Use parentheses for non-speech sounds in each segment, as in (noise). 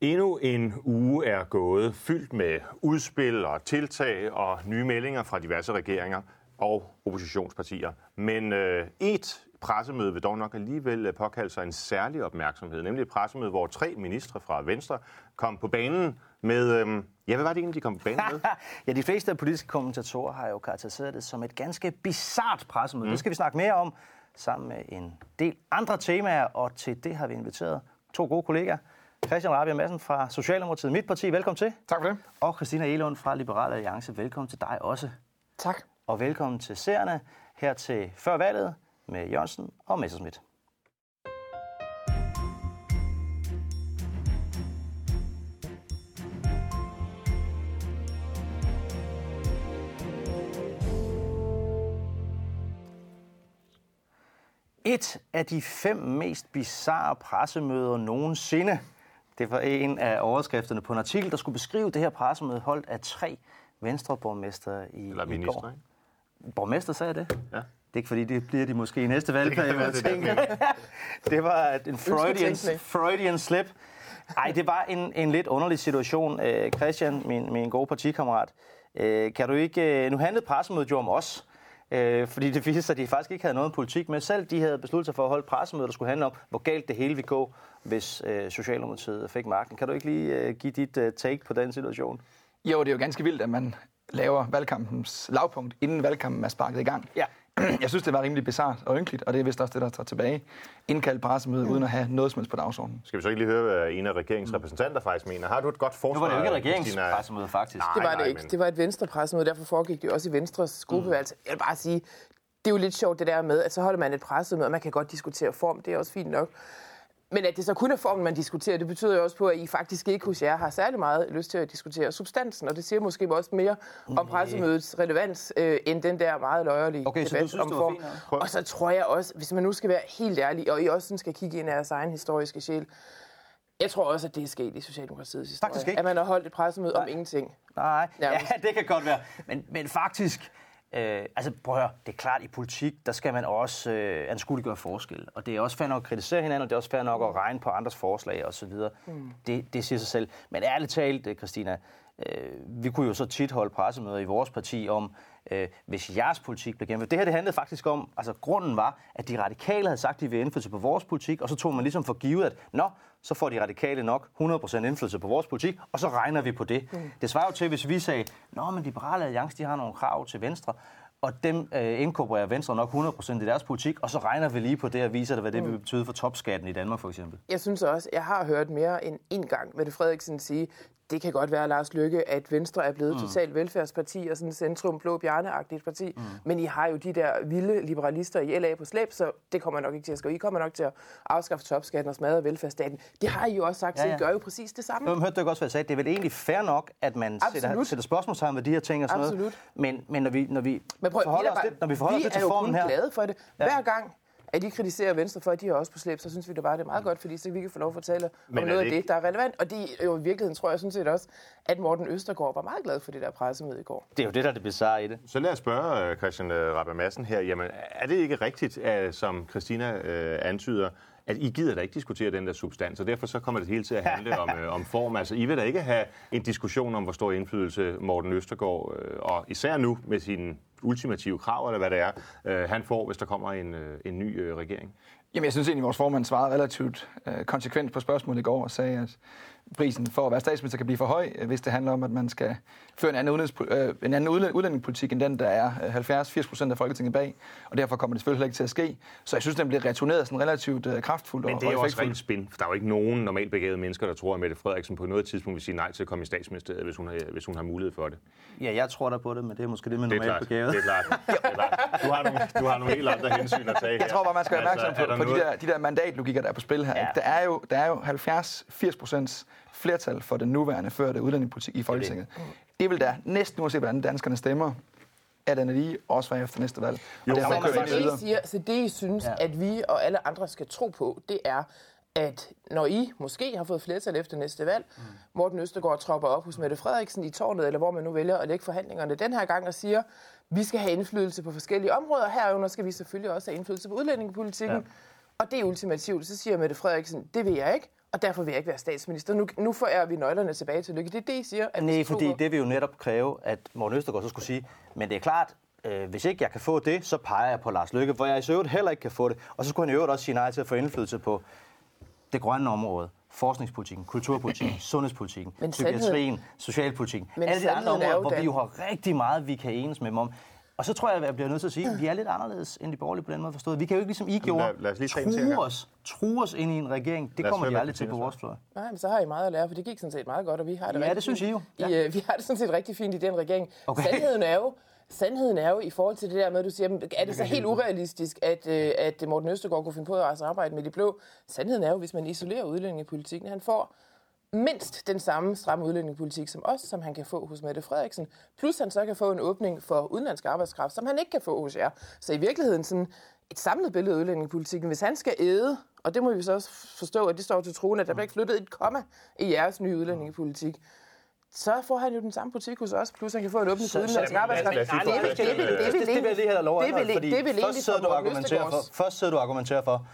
Endnu en uge er gået, fyldt med udspil og tiltag og nye meldinger fra diverse regeringer og oppositionspartier. Men øh, et pressemøde vil dog nok alligevel påkalde sig en særlig opmærksomhed, nemlig et pressemøde, hvor tre ministre fra Venstre kom på banen med... Øh, ja, hvad var det egentlig, de kom på banen med? (laughs) ja, de fleste af politiske kommentatorer har jo karakteriseret det som et ganske bizart pressemøde. Mm. Det skal vi snakke mere om sammen med en del andre temaer, og til det har vi inviteret to gode kollegaer. Christian Rabia Madsen fra Socialdemokratiet, mit parti, velkommen til. Tak for det. Og Christina Elund fra Liberale Alliance, velkommen til dig også. Tak. Og velkommen til seerne her til Før valget med Jørgensen og Messerschmidt. Et af de fem mest bizarre pressemøder nogensinde. Det var en af overskrifterne på en artikel, der skulle beskrive det her pressemøde, holdt af tre venstreborgmester i, Eller i minister, går. ikke? Borgmester sagde det? Ja. Det er ikke fordi, det bliver de måske i næste valgperiode. det er tænker. (laughs) det var en Freudian. Freudian slip. Ej, det var en, en lidt underlig situation. Øh, Christian, min, min gode partikammerat, øh, kan du ikke... Øh, nu handlede pressemødet jo om os. Øh, fordi det viste sig, at de faktisk ikke havde noget politik med. Selv de havde besluttet sig for at holde et pressemøde, der skulle handle om, hvor galt det hele ville gå, hvis øh, Socialdemokratiet fik magten. Kan du ikke lige øh, give dit øh, take på den situation? Jo, det er jo ganske vildt, at man laver valgkampens lavpunkt, inden valgkampen er sparket i gang. Ja. (clears throat) Jeg synes, det var rimelig bizart og ynkeligt, og det er vist også det, der tager tilbage. Indkaldt pressemøde, uden at have noget som helst på dagsordenen. Skal vi så ikke lige høre, hvad en af regeringens repræsentanter faktisk mener? Har du et godt forsvar? Nu var det jo ikke et regeringspressemøde, faktisk. Nej, Det var nej, det ikke. men- Det var et venstre-pressemøde, derfor foregik det også i Venstres gruppeværelse. Jeg vil bare sige, det er jo lidt sjovt det der med, at så holder man et pressemøde, og man kan godt diskutere form, det er også fint nok. Men at det så kun er formen, man diskuterer, det betyder jo også på, at I faktisk ikke hos jer har særlig meget lyst til at diskutere substansen, og det siger måske også mere om pressemødets relevans, øh, end den der meget løjerlige Okay, debat synes, om form. Og så tror jeg også, hvis man nu skal være helt ærlig, og I også sådan skal kigge ind i jeres egen historiske sjæl, jeg tror også, at det er sket i Socialdemokratiets historie. Faktisk ikke. At man har holdt et pressemøde om ingenting. Nej, ja, det kan godt være. Men, men faktisk, øh, altså prøv at høre, det er klart, i politik, der skal man også øh, anskueliggøre forskel. Og det er også fair nok at kritisere hinanden, og det er også fair nok at regne på andres forslag osv. Mm. Det, det siger sig selv. Men ærligt talt, øh, Christina, øh, vi kunne jo så tit holde pressemøder i vores parti om, øh, hvis jeres politik blev gennemført. Det her det handlede faktisk om, altså grunden var, at de radikale havde sagt, at de ville indflydelse på vores politik, og så tog man ligesom for givet, at nå, så får de radikale nok 100% indflydelse på vores politik, og så regner vi på det. Mm. Det svarer jo til, hvis vi sagde, nå, men Liberale Alliance, de har nogle krav til Venstre, og dem øh, inkorporerer Venstre nok 100% i deres politik, og så regner vi lige på det og viser det, hvad det vil betyde for topskatten i Danmark for eksempel. Jeg synes også, jeg har hørt mere end en gang Mette Frederiksen sige, det kan godt være, Lars Lykke, at Venstre er blevet mm. totalt velfærdsparti og sådan centrum blå bjarneagtigt parti. Mm. Men I har jo de der vilde liberalister i LA på slæb, så det kommer nok ikke til at ske. I kommer nok til at afskaffe topskatten og smadre velfærdsstaten. Det har I jo også sagt, Ja, så ja. I gør jo præcis det samme. Nu hørte du også, hvad jeg sagde. Det er vel egentlig fair nok, at man sætter, Absolut. sætter spørgsmålstegn ved de her ting og sådan Absolut. noget. Men, men når vi, når vi Men prøv, forholder er os bare- lidt, når vi forholder os vi lidt til er jo formen kun her... glade for det. Hver gang, at de kritiserer Venstre for, at de er også på slæb, så synes vi det bare, det er meget godt, fordi så vi kan få lov at fortælle om noget det af ikke- det, der er relevant. Og det er jo i virkeligheden, tror jeg sådan set også, at Morten Østergaard var meget glad for det der pressemøde i går. Det er jo det, der er det bizarre i det. Så lad os spørge øh, Christian øh, Rabba Madsen her. Jamen, er det ikke rigtigt, at, som Christina øh, antyder, at I gider da ikke diskutere den der substans, og derfor så kommer det hele til at handle om, øh, om form. Altså, I vil da ikke have en diskussion om, hvor stor indflydelse Morten Østergaard, øh, og især nu med sine ultimative krav, eller hvad det er, øh, han får, hvis der kommer en, øh, en ny øh, regering. Jamen, jeg synes egentlig, at vores formand svarede relativt øh, konsekvent på spørgsmålet i går og sagde, at prisen for at være statsminister kan blive for høj, øh, hvis det handler om, at man skal føre en anden, øh, en anden udlæ- udlændingepolitik end den, der er øh, 70-80 procent af Folketinget bag. Og derfor kommer det selvfølgelig ikke til at ske. Så jeg synes, den bliver returneret sådan relativt øh, kraftfuldt Men og, det er jo og også rent spin, for der er jo ikke nogen normalt begavede mennesker, der tror, at Mette Frederiksen på noget tidspunkt vil sige nej til at komme i statsministeriet, hvis hun har, hvis hun har mulighed for det. Ja, jeg tror der på det, men det er måske det med Det er normalt klart. begavet. Det er klart. (laughs) Det er klart. Du, har nogle, du har nogle helt andre hensyn at tage her. Jeg tror bare, man skal være opmærksom Altså, på, på de, der, de der mandatlogikker, der er på spil her. Ja. Ja. Der er jo, der er jo 70-80 procents flertal for den nuværende førte udlændingepolitik i Folketinget. Det vil da næsten uanset, hvordan danskerne stemmer, at den lige også være efter næste valg. Jo, og man Så, så, det, I siger, så det, I synes, Ja. ja. at vi og alle andre skal tro på, det er, at når I måske har fået flertal efter næste valg, mm. Morten Østergaard tropper op hos Mette Frederiksen i tårnet, eller hvor man nu vælger at lægge forhandlingerne den her gang og siger, vi skal have indflydelse på forskellige områder, herunder skal vi selvfølgelig også have indflydelse på udlændingepolitikken. Ja. Og det er ultimativt. Så siger Mette Frederiksen, det vil jeg ikke. Og derfor vil jeg ikke være statsminister. Nu, nu får vi nøglerne tilbage til lykke. Det er det, I siger. At Nej, fordi det vil jo netop kræve, at Morten Østergaard så skulle sige, men det er klart, øh, hvis ikke jeg kan få det, så peger jeg på Lars Løkke, hvor jeg i øvrigt heller ikke kan få det. Og så skulle han i øvrigt også sige nej til at få indflydelse på det grønne område, forskningspolitikken, kulturpolitikken, (clears throat) sundhedspolitikken, Men psykiatrien, socialpolitikken. Men alle de andre er områder, hvor vi jo har rigtig meget, vi kan enes med dem om. Og så tror jeg, at jeg bliver nødt til at sige, at vi er lidt anderledes end de borgerlige på den måde forstået. Vi kan jo ikke ligesom I gjorde, lad- lad os lige true os, true os ind i en regering. Det kommer de aldrig til på vores fløj. Nej, men så har I meget at lære, for det gik sådan set meget godt, og vi har det Ja, rigtig det synes. I jo. I, øh, vi har det sådan set rigtig fint i den regering. Okay. Sandheden er jo, Sandheden er jo i forhold til det der med, at du siger, "Men er det så (laughs) helt urealistisk, at, øh, at Morten Østergaard kunne finde på at arbejde med de blå? Sandheden er jo, hvis man isolerer udlændingepolitikken, han får mindst den samme stramme udlændingepolitik som os, som han kan få hos Mette Frederiksen. Plus han så kan få en åbning for udenlandsk arbejdskraft, som han ikke kan få hos jer. Så i virkeligheden sådan et samlet billede af udlændingepolitikken. Hvis han skal æde, og det må vi så også forstå, at det står til troen, at der bliver ikke flyttet et komma i jeres nye udlændingepolitik, så får han jo den samme politik hos os, plus han kan få en åbning for Så- udenlandsk så- arbejdskraft. Det vil- øh, jeg lige have lov at først sidder du og argumenterer for, Østergaards- først sidder du og argumenterer for,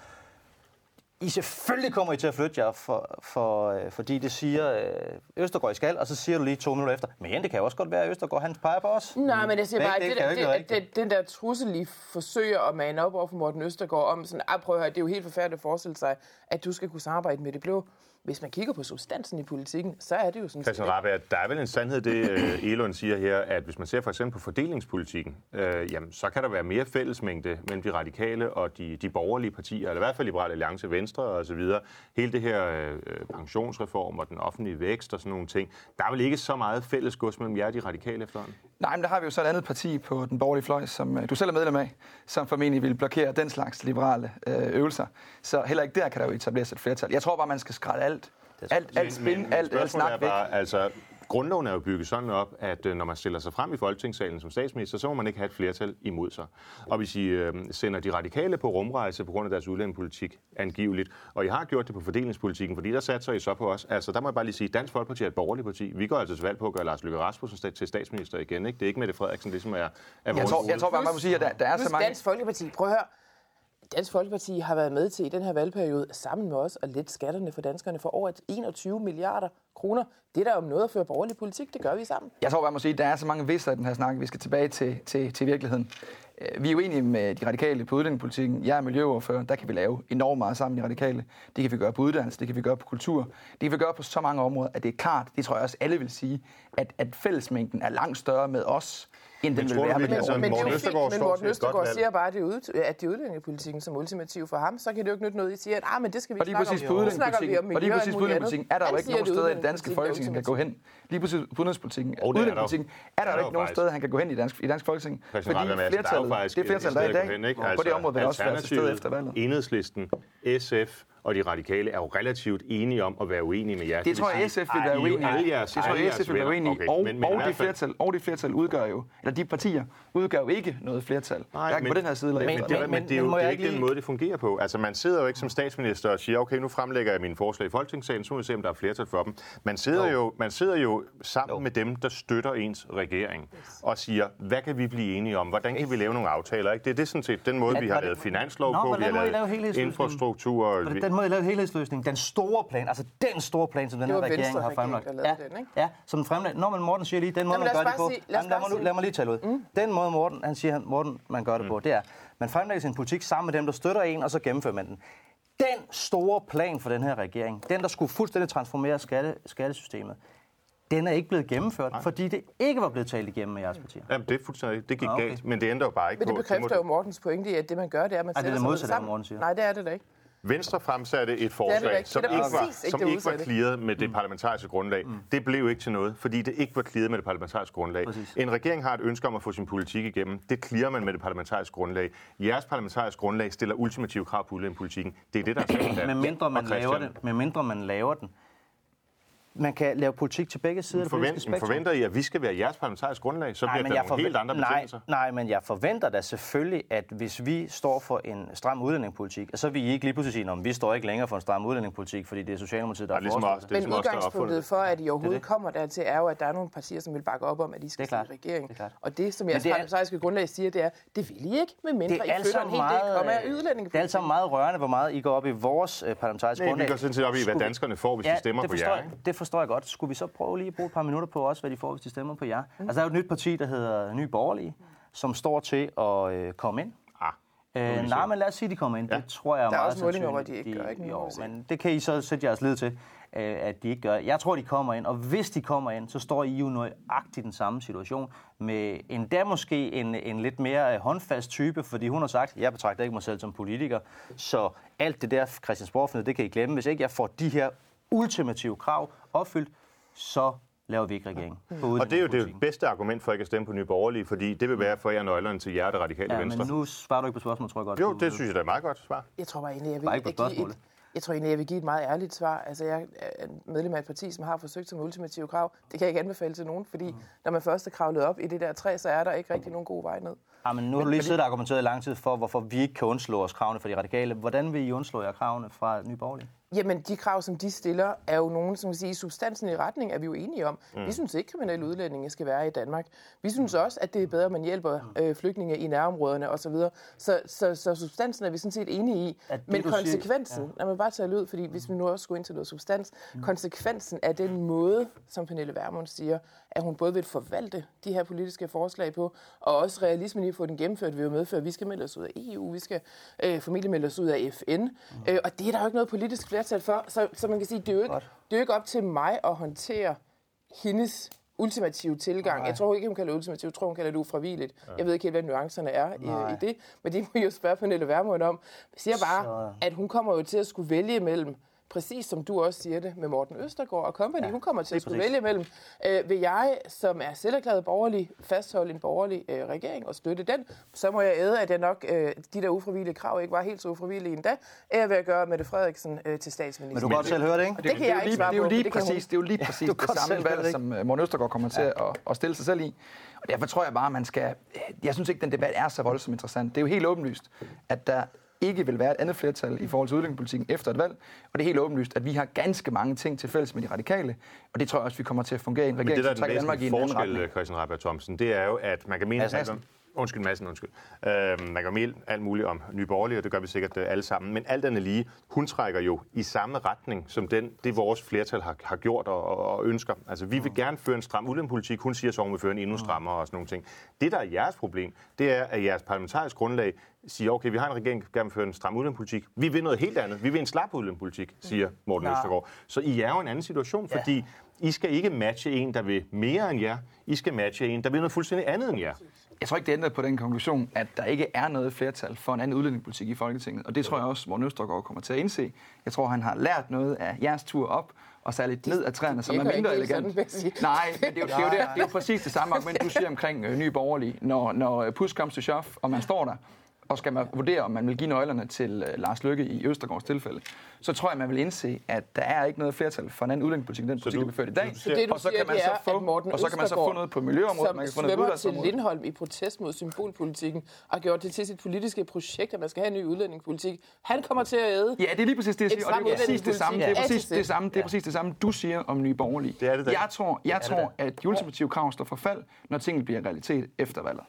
I selvfølgelig kommer I til at flytte jer, for, for, øh, fordi det siger øh, Østergaard, I skal, og så siger du lige to minutter efter, men det kan jo også godt være, at Østergaard han peger på os. Nej, men jeg siger bare, det det, det, det, det, den der trussel, I forsøger at mane op over for Morten Østergaard om sådan, ah, prøv at høre, det er jo helt forfærdeligt at forestille sig, at du skal kunne samarbejde med det blå. Hvis man kigger på substansen i politikken, så er det jo sådan Christian Rabia, der er vel en sandhed, det øh, (clears throat) Elund siger her, at hvis man ser for eksempel på fordelingspolitikken, øh, jamen, så kan der være mere fællesmængde mellem de radikale og de, de borgerlige partier, eller i hvert fald Liberale Alliance, Venstre og så videre. Hele det her øh, pensionsreform og den offentlige vækst og sådan nogle ting. Der er vel ikke så meget fælles gods mellem jer og de radikale efterhånden? Nej, men der har vi jo så et andet parti på den borgerlige fløj, som øh, du selv er medlem af, som formentlig vil blokere den slags liberale øh, øvelser. Så heller ikke der kan der jo etableres et flertal. Jeg tror bare, man skal skrælle alt, alt, alt spin, alt, alt snak væk. bare, altså, grundloven er jo bygget sådan op, at øh, når man stiller sig frem i Folketingssalen som statsminister, så må man ikke have et flertal imod sig. Og hvis I øh, sender de radikale på rumrejse på grund af deres udlændingepolitik angiveligt, og I har gjort det på fordelingspolitikken, fordi der satser I så på os. Altså, der må jeg bare lige sige, Dansk Folkeparti er et borgerligt parti. Vi går altså til valg på at gøre Lars Løkke Rasmussen til statsminister igen. Ikke? Det er ikke Mette Frederiksen, det som er, er Jeg tror, jeg tror bare, man må sige, at der, der er så mange... Dansk Folkeparti, prøv at høre. Dansk Folkeparti har været med til i den her valgperiode sammen med os at lette skatterne for danskerne for over 21 milliarder kroner. Det er der om noget at føre borgerlig politik, det gør vi sammen. Jeg tror bare, man må sige, at der er så mange visser i den her snak, vi skal tilbage til, til, til virkeligheden. Øh, vi er jo enige med de radikale på udlændingepolitikken. Jeg er miljøoverfører, der kan vi lave enormt meget sammen, de radikale. Det kan vi gøre på uddannelse, det kan vi gøre på kultur. Det kan vi gøre på så mange områder, at det er klart, det tror jeg også alle vil sige, at, at fællesmængden er langt større med os, end den vil være den altså, Men, men, Morten Østergaard men Morten Østergaard siger bare, at det ud, at det er udlændingepolitikken som ultimativ for ham. Så kan det jo ikke nytte noget, I siger, at ah, men det skal vi lige snakke om. Nu snakker vi om udlændingepolitikken, og lige miljø præcis på andet. er der jo ikke nogen steder i det danske folketing, han kan gå hen. Lige præcis på udenrigspolitikken, er der jo. ikke nogen steder, han kan gå hen i dansk, i dansk folketing. Fordi er flertallet, det flertal, der er i dag, ikke? på det område vil der også være til stede efter valget. Enhedslisten, SF og de radikale er jo relativt enige om at være uenige med jer. Det tror jeg, SF vil være uenige i. Det tror jeg, SF vil være uenige i. Okay, Og, men- men og, det fald- flertal, og det flertal udgør jo, eller de partier udgør jo ikke noget flertal. Nej, hverken men- på den her side eller men, men, det, Men- men, det er jo det er ikke ikke den lige- måde, det fungerer på. Altså, man sidder jo ikke som statsminister og siger, okay, nu fremlægger jeg mine forslag i Folketingssalen, så må vi se, om der er flertal for dem. Man sidder, jo, man sidder jo sammen med dem, der støtter ens regering, og siger, hvad kan vi blive enige om? Hvordan kan vi lave nogle aftaler? Ikke? Det er det sådan set den måde, vi har det- lavet finanslov på, vi har lavet infrastruktur. Måde, I lavede helhedsløsningen, den store plan, altså den store plan, som den her regering har fremlagt. ja, den, ikke? Ja, som den fremlagt. Når man Morten siger lige, den måde, Jamen, man gør det på. sige- lad Jamen, lad, mig nu, lad mig lige tale ud. Mm. Den måde, Morten, han siger, han, Morten, man gør det på, det er, man fremlægger sin politik sammen med dem, der støtter en, og så gennemfører man den. Den store plan for den her regering, den, der skulle fuldstændig transformere skatte, skattesystemet, den er ikke blevet gennemført, Nej. fordi det ikke var blevet talt igennem med jeres partier. Jamen, det er fuldstændig, det gik okay. galt, men det ændrer jo bare ikke Men det på... bekræfter må- jo Mortens pointe i, at det man gør, det er, at man er sætter det sig sammen. Morten siger. Nej, det er det da ikke. Venstre fremsatte et forslag, som ikke var, som ikke var clearet med det parlamentariske grundlag. Mm. Det blev ikke til noget, fordi det ikke var clearet med det parlamentariske grundlag. Præcis. En regering har et ønske om at få sin politik igennem. Det clearer man med det parlamentariske grundlag. Jeres parlamentariske grundlag stiller ultimative krav på udlændingepolitikken. Det er det, der er. Med mindre man laver det, med mindre man laver den man kan lave politik til begge sider af det politiske Forvent, spektrum. forventer I, at vi skal være jeres parlamentariske grundlag? Så bliver der nogle helt andre nej, betingelser. nej, men jeg forventer da selvfølgelig, at hvis vi står for en stram udlændingepolitik, så vil I ikke lige pludselig sige, at vi står ikke længere for en stram udlændingepolitik, fordi det er Socialdemokratiet, der har ligesom os, det. det er Men ligesom udgangspunktet det. for, at I overhovedet det. kommer dertil, er jo, at der er nogle partier, som vil bakke op om, at I skal Det sidde i klart. regering. Det er klart. Og det, som jeres det er- parlamentariske grundlag siger, det er, det vil I ikke, medmindre Det I flytter en hel del komma af øh, udlændingepolitik. det er alt sammen meget rørende, hvor meget I går op i vores øh, parlamentariske Nej, vi grundlag. går sådan set op i, hvad danskerne får, hvis de stemmer det på jer. Det forstår jeg godt. Skulle vi så prøve lige at bruge et par minutter på også, hvad de får, hvis de stemmer på jer? Mm. Altså, der er jo et nyt parti, der hedder Ny Borgerlige, som står til at øh, komme ind. Ah, Øh, nej, men lad os sige, at de kommer ind. Ja. Det tror jeg er Der er meget også målinger, hvor de ikke gør, ikke? Jo, men det kan I så sætte jeres lid til, øh, at de ikke gør. Jeg tror, de kommer ind, og hvis de kommer ind, så står I jo nøjagtigt den samme situation, med endda måske en, en lidt mere øh, håndfast type, fordi hun har sagt, jeg betragter ikke mig selv som politiker, så alt det der Christiansborg, det kan I glemme. Hvis ikke jeg får de her ultimative krav opfyldt, så laver vi ikke regering. på Og det er jo det bedste argument for ikke at stemme på Nye Borgerlige, fordi det vil være for jer nøglerne til jer, det radikale Ja, venstre. men nu svarer du ikke på spørgsmålet, tror jeg godt. Jo, det synes jeg da er et meget godt svar. Jeg tror bare egentlig, jeg vil, Bare ikke på jeg et, jeg tror egentlig, jeg vil give et meget ærligt svar. Altså, jeg er medlem af et parti, som har forsøgt som ultimative krav. Det kan jeg ikke anbefale til nogen, fordi Mm. når man først er kravlet op i det der træ, så er der ikke rigtig nogen god vej ned. Ja, men nu har du lige siddet og argumenteret i lang tid for, hvorfor vi ikke kan undslå os kravene fra de radikale. Hvordan vil I undslå jer kravene fra Nye Borgerlige? Jamen, de krav, som de stiller, er jo nogen, som vil sige, substansen i retning er vi jo enige om. Mm. Vi synes ikke, kriminelle udlændinge skal være i Danmark. Vi synes også, at det er bedre, at man hjælper øh, flygtninge i nærområderne osv. Så, så, så, så substansen er vi sådan set enige i. At det, Men du siger- konsekvensen, ja. lad mig bare tage ud, fordi hvis vi nu også skulle ind til noget substans, mm. konsekvensen af den måde, som Pernille Vermund siger, at hun både vil forvalte de her politiske forslag på, og også realismen i at få den gennemført, vil jo medføre, at vi skal melde os ud af EU, vi skal øh, formentlig melde os ud af FN, mm. øh, og det er der jo ikke noget politisk flertal for, så, så man kan sige, det er, jo ikke, Godt. det er jo ikke op til mig at håndtere hendes ultimative tilgang. Nej. Jeg tror ikke, hun kalder det ultimativt. Jeg tror, hun kalder det ufravilligt. Ja. Jeg ved ikke helt, hvad nuancerne er i, i det. Men det må I jo spørge Pernille Vermund om. Jeg siger bare, Så- at hun kommer jo til at skulle vælge mellem præcis som du også siger det med Morten Østergaard og company. Ja, hun kommer til at skulle præcis. vælge mellem, øh, vil jeg, som er selverklæret borgerlig, fastholde en borgerlig øh, regering og støtte den, så må jeg æde, at jeg nok, øh, de der ufravillige krav ikke var helt så ufravillige endda, er ved at gøre Mette Frederiksen øh, til statsminister. Men du kan godt selv høre det, ikke? det kan det er jeg jo ikke lige, svare det er jo på, lige det kan hun. præcis, det er jo lige præcis du det samme valg, det, som øh, Morten Østergaard kommer til at, at stille sig selv i. Og derfor tror jeg bare, man skal... Jeg synes ikke, den debat er så voldsomt interessant. Det er jo helt åbenlyst, at der ikke vil være et andet flertal i forhold til udlændingepolitikken efter et valg. Og det er helt åbenlyst, at vi har ganske mange ting til fælles med de radikale. Og det tror jeg også, vi kommer til at fungere i en Men regering, det, der er den Danmark i en anden forskel. Christian Rabjerg Thomsen, det er jo, at man kan mene... Mads alt Hansen. om- Undskyld, massen, undskyld. Øh, man kan mene alt muligt om Nye Borgerlige, og det gør vi sikkert øh, alle sammen. Men alt andet lige, hun trækker jo i samme retning, som den, det vores flertal har, har gjort og, og, og ønsker. Altså, vi vil gerne føre en stram udlændingepolitik. Hun siger så, hun vil føre en endnu strammere og sådan nogle ting. Det, der er jeres problem, det er, at jeres parlamentarisk grundlag siger, okay, vi har en regering, der gerne vil føre en stram udlændingepolitik. Vi vil noget helt andet. Vi vil en slap udlændingepolitik, siger Morten Nej. Østergaard. Så I er jo en anden situation, Ja. fordi I skal ikke matche en, der vil mere end jer. I skal matche en, der vil noget fuldstændig andet end jer. Jeg tror ikke, det ændrer på den konklusion, at der ikke er noget flertal for en anden udlændingepolitik i Folketinget. Og det tror jeg også, Morten Østergaard kommer til at indse. Jeg tror, han har lært noget af jeres tur op, og særligt ned af træerne, som er mindre elegant. Nej, men det er, jo, det, er jo det, det er jo præcis det samme argument, du siger omkring øh, nye borgerlige. Når, når øh, push comes to shove, og man står der, og skal man vurdere, om man vil give nøglerne til øh, Lars Lykke i Østergaards tilfælde, så tror jeg, man vil indse, at der er ikke noget flertal for en anden udlændingepolitik, end den politik, der bliver ført i dag. så det, du og så kan man så få, Morten og så kan man så få noget på miljøområdet, som man kan få noget til. Lindholm i protest mod symbolpolitikken, og gjort det til sit politiske projekt, at man skal have en ny udlændingepolitik. Han kommer til at æde. Ja, det er lige præcis det, jeg siger, og det er præcis det samme. Det er præcis det samme, det er præcis det samme, du siger om Nye Borgerlige. Det er det. Jeg tror, jeg det tror at de ultimative krav står for fald, når tingene bliver realitet efter valget.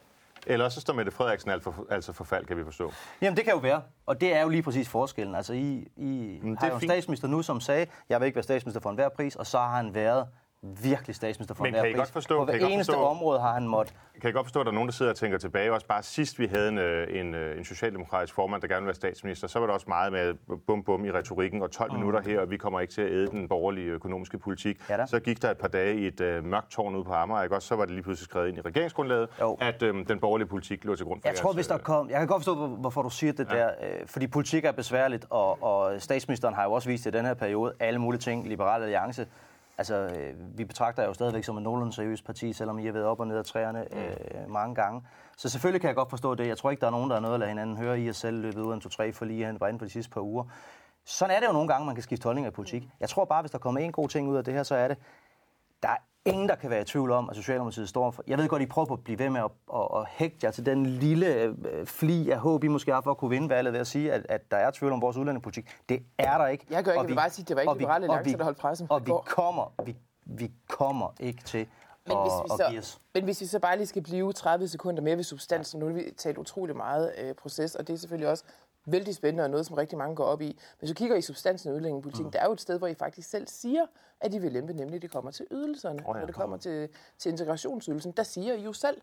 Eller så står Mette Frederiksen alt for, altså for fald, kan vi forstå. Jamen, det kan jo være. Og det er jo lige præcis forskellen. Altså, I, I det har jo en fint. statsminister nu, som sagde, jeg vil ikke være statsminister for enhver pris, og så har han været virkelig statsminister for Men kan I godt forstå- på hver kan I eneste forstå- område har han måttet. Kan jeg godt forstå, at der er nogen, der sidder og tænker tilbage. Også bare sidst vi havde en, øh, en, øh, en socialdemokratisk formand, der gerne ville være statsminister, så var der også meget med bum bum i retorikken og 12 mm. minutter her, og vi kommer ikke til at æde den borgerlige økonomiske politik. Ja da. så gik der et par dage i et øh, mørkt tårn ude på Amager, ikke? Også så var det lige pludselig skrevet ind i regeringsgrundlaget, Jo. at øh, den borgerlige politik lå til grund for Jeg tror, jeres, hvis der øh, kom... Jeg kan godt forstå, hvor- hvorfor du siger det ja. der. Øh, fordi politik er besværligt, og, og statsministeren har jo også vist i den her periode alle mulige ting. Liberal Alliance. Altså, øh, vi betragter jer jo stadigvæk som et nogenlunde seriøst parti, selvom I har været op og ned af træerne øh, mange gange. Så selvfølgelig kan jeg godt forstå det. Jeg tror ikke, der er nogen, der er noget at lade hinanden høre i at selv løbet ud af en 2-3 for lige hen, bare inden for de sidste par uger. sådan er det jo nogle gange, man kan skifte holdninger i politik. Jeg tror bare, hvis der kommer en god ting ud af det her, så er det, der er ingen, der kan være i tvivl om, at Socialdemokratiet står for. Jeg ved godt, I prøver på at blive ved med at, at, at hægte jer til den lille øh, fli af håb, I måske har for at kunne vinde valget ved at sige, at, at der er tvivl om vores udlændingepolitik. Det er der ikke. Jeg gør ikke, Og jeg vil bare sige, det var ikke vi- Liberale Alliance, vi- der holdt pressen Og vi kommer, vi, vi kommer ikke til Men at, hvis, vi så, men hvis vi så bare lige skal blive 30 sekunder mere ved substansen, nu har vi talt utrolig meget øh, proces, og det er selvfølgelig også vældig spændende og noget, som rigtig mange går op i. Hvis du kigger i substansen i udlændingepolitikken, mm. der er jo et sted, hvor I faktisk selv siger, at I vil lempe, nemlig det kommer til ydelserne. Oh, ja. Når det kommer til, til integrationsydelsen, der siger I jo selv,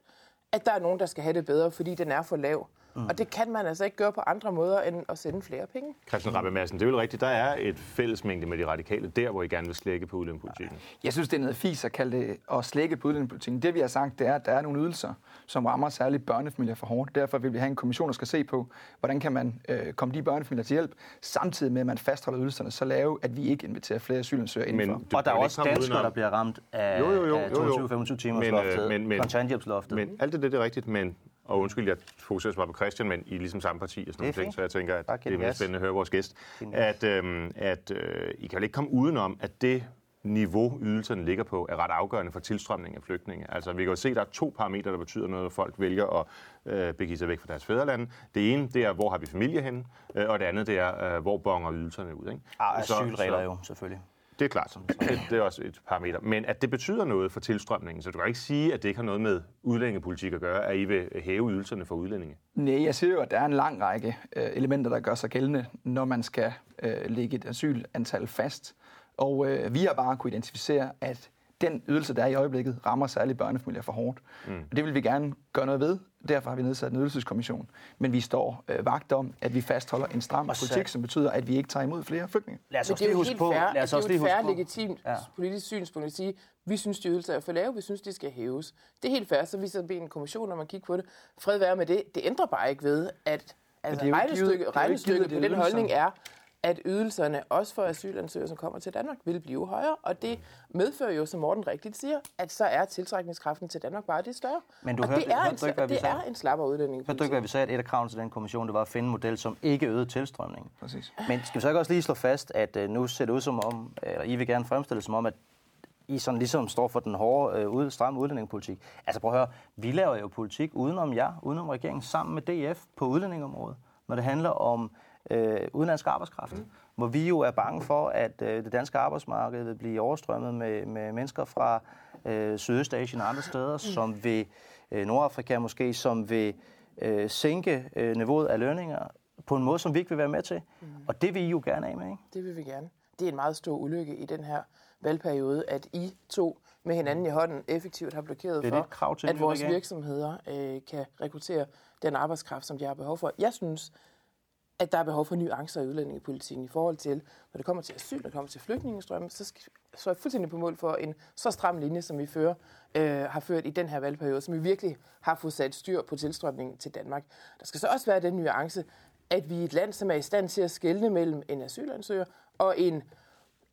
at der er nogen, der skal have det bedre, fordi den er for lav. Mm. Og det kan man altså ikke gøre på andre måder, end at sende flere penge. Christian Rabbe Madsen, det er jo rigtigt. Der er et fællesmængde med de radikale, der hvor I gerne vil slække på udlændingepolitikken. Jeg synes, det er noget fis at kalde det at slække på udlændingepolitikken. Det vi har sagt, det er, at der er nogle ydelser, som rammer særligt børnefamilier for hårdt. Derfor vil vi have en kommission, der skal se på, hvordan kan man øh, komme de børnefamilier til hjælp, samtidig med, at man fastholder ydelserne så lave, at vi ikke inviterer flere asylansøgere indenfor. du Og der er vel også danskere, der bliver ramt af, af jo, jo. 22-25 timers Men, øh, loftet, men- men- kontanthjælpsloftet. Men alt det, det er rigtigt, men og undskyld, jeg fokuserer så meget på Christian, men I er ligesom samme parti og sådan nogle ting, så jeg tænker, at det er mest spændende at høre vores gæst. At, øhm, at øh, I kan vel ikke komme udenom, at det niveau, ydelserne ligger på, er ret afgørende for tilstrømning af flygtninge. Altså, vi kan jo se, at der er to parametre, der betyder noget, når folk vælger at øh, begive sig væk fra deres fædreland. Det ene, det er, hvor har vi familie henne, øh, og det andet, det er, øh, hvor bonger ydelserne ud. Ikke? Ah, asylregler så- jo, selvfølgelig. Det er klart. Det, det er også et parameter. Men at det betyder noget for tilstrømningen, så du kan ikke sige, at det ikke har noget med udlændingepolitik at gøre, at I vil hæve ydelserne for udlændinge. Nej, jeg siger jo, at der er en lang række øh, elementer, der gør sig gældende, når man skal øh, lægge et asylantal fast. Og øh, vi har bare kunne identificere, at den ydelse, der er i øjeblikket, rammer særligt børnefamilier for hårdt. Mm. Og det vil vi gerne gøre noget ved. Derfor har vi nedsat en ydelseskommission. Men vi står øh, vagt om, at vi fastholder en stram Og så- politik, som betyder, at vi ikke tager imod flere flygtninge. Lad os Men også det er lige jo huske helt på, fair, lad os det er også lige fair, huske på, legitimt Ja. politisk synspunkt at sige, vi synes, de ydelser er for lave, vi synes, de skal hæves. Det er helt fair, så vi så beder en kommission, når man kigger på det. Fred være med det. Det ændrer bare ikke ved, at altså, regnestykket, regnestykket på den holdning er, at ydelserne, også for asylansøgere, som kommer til Danmark, vil blive højere. Og det medfører jo, som Morten rigtigt siger, at så er tiltrækningskraften til Danmark bare det større. Men du og hørte- det er, hørte en, du ikke, hvad vi det sagde? er en slapper Hørte du ikke, hvad vi sagde, at et af kravene til den kommission, det var at finde en model, som ikke øgede tilstrømningen? Præcis. Men skal vi så ikke også lige slå fast, at øh, nu ser det ud som om, eller I vil gerne fremstille det som om, at I sådan ligesom står for den hårde, øh, ud, stramme udlændingepolitik. Altså prøv at høre, vi laver jo politik udenom jer, udenom regeringen, sammen med DF på udlændingeområdet, når det handler om øh, udenlandsk arbejdskraft. Mm. Hvor vi jo er bange for, at øh, det danske arbejdsmarked vil blive overstrømmet med, med mennesker fra øh, Sydøstasien og andre steder, mm. som vil, øh, Nordafrika måske, som vil øh, sænke øh, niveauet af lønninger på en måde, som vi ikke vil være med til. Mm. Og det vil I jo gerne af med, ikke? Det vil vi gerne. Det er en meget stor ulykke i den her valgperiode, at I to med hinanden i hånden effektivt har blokeret Det er et krav for, til at vores virksomheder øh, kan rekruttere den arbejdskraft, som de har behov for. Jeg synes, at der er behov for nuancer i udlændingepolitikken i forhold til, når det kommer til asyl, når det kommer til flygtningestrømme, så, skal, så er jeg fuldstændig på mål for en så stram linje, som vi fører, øh, har ført i den her valgperiode, som vi virkelig har fået sat styr på tilstrømningen til Danmark. Der skal så også være den nuance, at vi er et land, som er i stand til at skelne mellem en asylansøger og en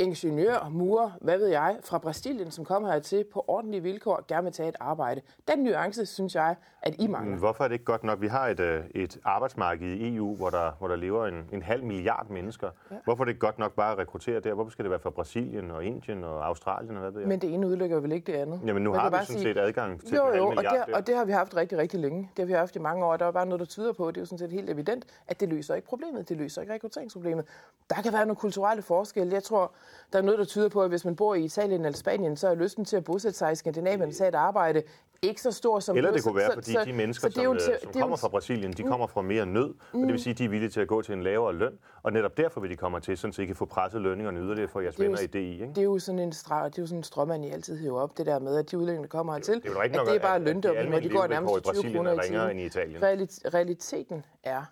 ingeniør, murer, hvad ved jeg, fra Brasilien, som kommer hertil på ordentlige vilkår og gerne vil tage et arbejde. Den nuance, synes jeg, at I mangler. Hvorfor er det ikke godt nok? Vi har et, øh, et arbejdsmarked i EU, hvor der, hvor der lever en, en halv milliard mennesker. Ja. Hvorfor er det ikke godt nok bare at rekruttere der? Hvorfor skal det være fra Brasilien og Indien og Australien og hvad ved jeg? Men det ene udelukker vel ikke det andet. Jamen nu Man har vi sådan sige- set adgang til jo, jo, og milliard det, der. og det har vi haft rigtig, rigtig længe. Det har vi haft i mange år. Der er bare noget, der tyder på, det er jo sådan set helt evident, at det løser ikke problemet. Det løser ikke rekrutteringsproblemet. Der kan være nogle kulturelle forskelle. Jeg tror, der er noget, der tyder på, at hvis man bor i Italien eller Spanien, så er lysten til at bosætte sig i Skandinavien og tage et arbejde ikke så stor som... Eller det så- kunne være, så- fordi så- de mennesker, så det jo som, øh, som det er kommer fra Brasilien, de kommer fra mere nød, og det vil sige, at de er villige til at gå til en lavere løn, og netop derfor vil de komme til, så I kan få presset lønningerne yderligere for jeres Det er venner i DI. Ikke? Det er jo sådan en, stra- det er jo sådan en strømmand, I altid hiver op, det der med, at de udlændinge, der kommer hertil, Det er jo rigtigt at nok, det er bare løndumping, når de går nærmest i 20 Brasilien kroner er i ringere timen. end i Italien. Realit- realiteten er,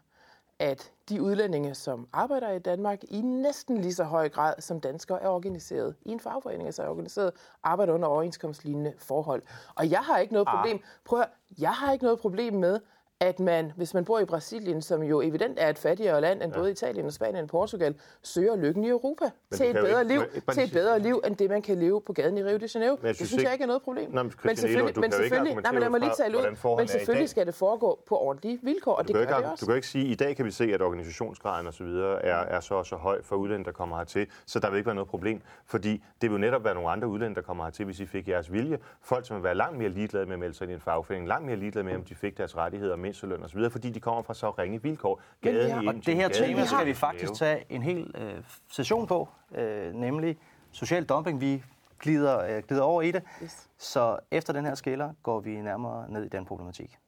at de udlændinge, som arbejder i Danmark, i næsten lige så høj grad som danskere er organiseret i en fagforening, altså er organiseret, arbejder under overenskomstlignende forhold. Og jeg har ikke noget problem, prøv at, jeg har ikke noget problem med, at man, hvis man bor i Brasilien, som jo evident er et fattigere land end ja. både Italien og Spanien og Portugal, søger lykken i Europa Men til du et, kan bedre ikke- liv, bare til et bedre liv, end det, man kan leve på gaden i Rio de Janeiro. jeg det synes synes jeg ikke- ikke er noget problem. Nå, men men selvfølgelig, du men kan ikke selvfølgelig, nej, men lad mig lige tale ud, men selvfølgelig skal det foregå på ordentlige vilkår, og Du det kan, gør ikke, det du også. kan jo ikke sige, at i dag kan vi se, at organisationsgraden og så videre er, er så og så høj for udlændinge, der kommer hertil, så der vil ikke være noget problem. Fordi det vil netop være nogle andre udlændinge, der kommer hertil, hvis I fik jeres vilje. Folk, som vil være langt mere ligeglade med at melde sig ind i en fagforening, langt mere ligeglade med, om de fik deres rettigheder, mindsteløn og så videre, fordi de kommer fra så ringe vilkår. Gaden i og Indien, Det her tema skal vi faktisk tage en hel øh, session på, øh, nemlig social dumping. Vi glider, øh, glider over i det. Yes. Så efter den her skiller går vi nærmere ned i den problematik.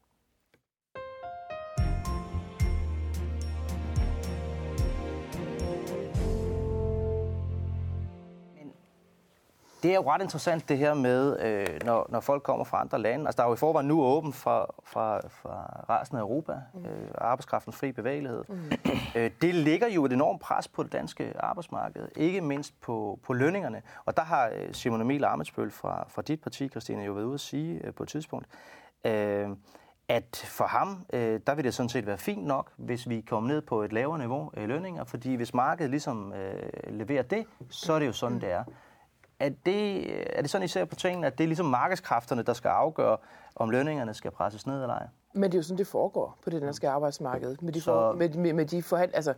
Det er jo ret interessant det her med, øh, når, når folk kommer fra andre lande. Altså der er jo i forvejen nu åben fra, fra, fra resten af Europa, øh, arbejdskraftens fri bevægelighed. (clears throat) Øh, det ligger jo et enormt pres på det danske arbejdsmarked, ikke mindst på, på lønningerne. Og der har øh, Simon Emil Amitsbøl fra, fra dit parti, Christine, jo været ude at sige øh, på et tidspunkt, øh, at for ham, øh, der vil det sådan set være fint nok, hvis vi kommer ned på et lavere niveau af lønninger, fordi hvis markedet ligesom øh, leverer det, så er det jo sådan, det er. Er det, er det sådan, I ser på tingene, at det er ligesom markedskræfterne, der skal afgøre, om lønningerne skal presses ned eller ej? Men det er jo sådan, det foregår på det danske arbejdsmarked. Med de, Så- for, med, med, med de forhold, altså,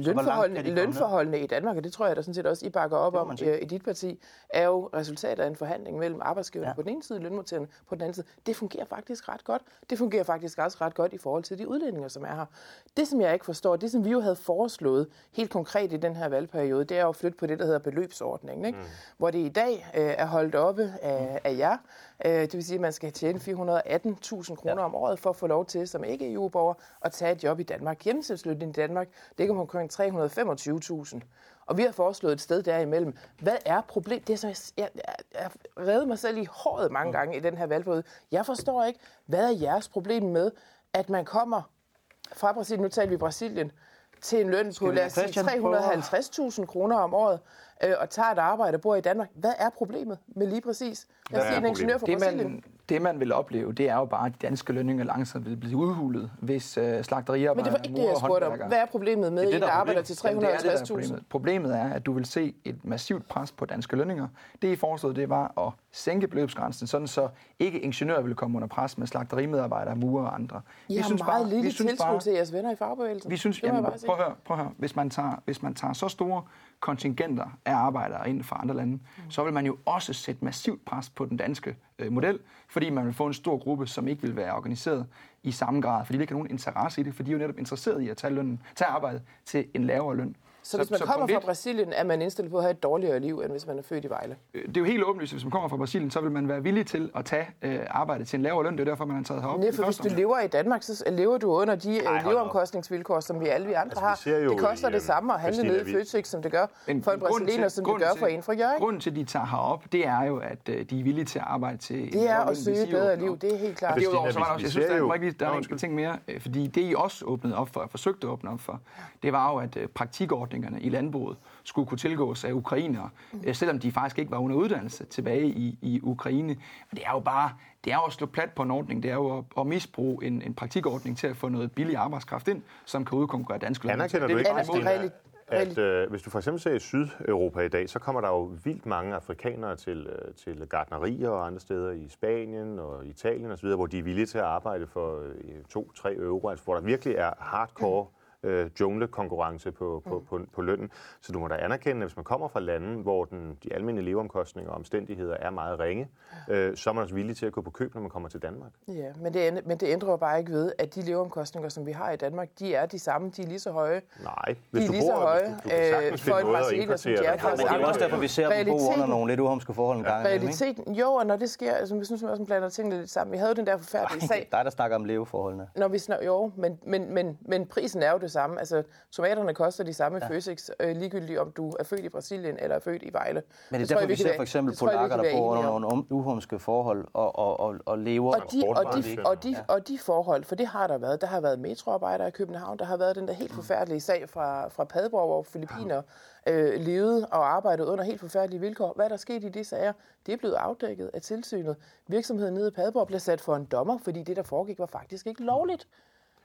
lønforholdene, lønforholdene i Danmark, og det tror jeg da sådan set også, I bakker op om øh, i dit parti, er jo resultatet af en forhandling mellem arbejdsgiverne Ja. på den ene side, lønmodtagerne på den anden side. Det fungerer faktisk ret godt. Det fungerer faktisk også ret godt i forhold til de udlændinge, som er her. Det, som jeg ikke forstår, det som vi jo havde foreslået helt konkret i den her valgperiode, det er jo at flytte på det, der hedder beløbsordningen, ikke? Mm. hvor det i dag øh, er holdt oppe af, af jer. Øh, det vil sige, at man skal tjene 418.000 kroner ja. om året for at få lov til, som ikke EU-borger, at tage et job i Danmark. Gennemsnitslønnen i Danmark ligger på omkring 325.000. Og vi har foreslået et sted derimellem. Hvad er problemet? Det er så, jeg, jeg, jeg reddet mig selv i håret mange gange i den her valgperiode. Jeg forstår ikke, hvad er jeres problem med, at man kommer fra Brasilien, nu taler vi Brasilien, til en løn på, lad os sige, Christian prøve at- 350.000 kroner om året, øh, og tager et arbejde og bor i Danmark. Hvad er problemet med lige præcis? Lad os sige, en ingeniør fra Det Brasilien. man, det, man vil opleve, det er jo bare, at de danske lønninger langsomt vil blive udhulet, hvis øh, slagterier Men det var ikke det, jeg spurgte om. Hvad er problemet med Det det, der der er arbejder til Jamen, det er det, der er 350.000? problemet. Problemet er, at du vil se et massivt pres på danske lønninger. Det, I foreslog, det var at sænke beløbsgrænsen, sådan så ikke ingeniører vil komme under pres med slagterimedarbejdere, murer og andre. I har meget bare- lille vi synes tiltro bare- til jeres venner i fagbevægelsen. Vi synes, jamen, prøv at høre, prøv at høre. Hvis, man tager, hvis man tager så store kontingenter af arbejdere ind fra andre lande, mm. så vil man jo også sætte massivt pres på den danske øh, model, fordi man vil få en stor gruppe, som ikke vil være organiseret i samme grad, fordi de ikke har nogen interesse i det, for de er jo netop interesseret i at tage, lønnen, tage arbejde til en lavere løn. Så hvis man kommer punkt fra Brasilien, er man indstillet på at have et dårligere liv, end hvis man er født i Vejle? øh, det er jo helt åbenlyst, at hvis man kommer fra Brasilien, så vil man være villig til at tage øh, arbejde til en lavere løn. Det er derfor, man har taget herop. Nej, for hvis du lever i Danmark, så lever du under de øh, op. leveomkostningsvilkår, som vi alle vi andre Altså, vi har. Det koster i, det øhm, samme at handle nede i Føtex, som det gør Men for en brasilianer, som det gør for en fra Jørgen. Grunden til, at de tager herop, det er jo, at øh, de er villige til at arbejde til en Det er lavere løn, at søge et bedre liv, det er helt klart. Derudover så var der også, jeg synes, der er, er en ting mere, øh, fordi det I også åbnede op for, forsøgte at åbne op for, det var jo, at øh, praktikordningerne i landbruget skulle kunne tilgås af ukrainere, øh, selvom de faktisk ikke var under uddannelse tilbage i, i Ukraine. Men det er jo bare, det er jo at slå plat på en ordning, det er jo at, at misbruge en, en praktikordning til at få noget billig arbejdskraft ind, som kan udkonkurrere danske lønmodtagere. Anerkender du Det er ikke. Christina, at øh, hvis du for eksempel ser i Sydeuropa i dag, så kommer der jo vildt mange afrikanere til, øh, til gardnerier og andre steder i Spanien og Italien osv., hvor de er villige til at arbejde for 2-3 euro, altså hvor der virkelig er hardcore øh, junglekonkurrence på, på, på, på lønnen. Så du må da anerkende, at hvis man kommer fra lande, hvor den, de almindelige leveomkostninger og omstændigheder er meget ringe, øh, så er man også villig til at gå på køb, når man kommer til Danmark. Ja, men det, men det ændrer jo bare ikke ved, at de leveomkostninger, som vi har i Danmark, de er de samme, de er lige så høje. Nej, De hvis er du lige så bor, høje, du, du øh, for en brasilianer, som de er for på. Men det er også derfor, vi ser dem bo under nogle lidt uhumske forhold en gang. Realiteten, jo, og når det sker, altså, jeg synes, man også blander tingene lidt sammen. Vi havde jo den der forfærdelige Det sag, er dig, der snakker om leveforholdene. når vi snak, jo, men, men, men, men prisen er jo det samme. Altså, tomaterne koster de samme ja. Føtex, øh, ligegyldigt om du er født i Brasilien eller er født i Vejle. Men det er derfor, vi kan ser for eksempel vi polakker, der bor under nogle uhumske forhold og, og, og, og lever. Og de, og, de, og, de, og, de, forhold, for det har der været. Der har været metroarbejdere i København, der har været den der helt forfærdelige sag fra, fra Padborg, hvor filippiner øh, levede og arbejdede under helt forfærdelige vilkår. Hvad er der sket i de sager? Det er blevet afdækket af tilsynet. Virksomheden nede i Padborg blev sat for en dommer, fordi det, der foregik, var faktisk ikke lovligt.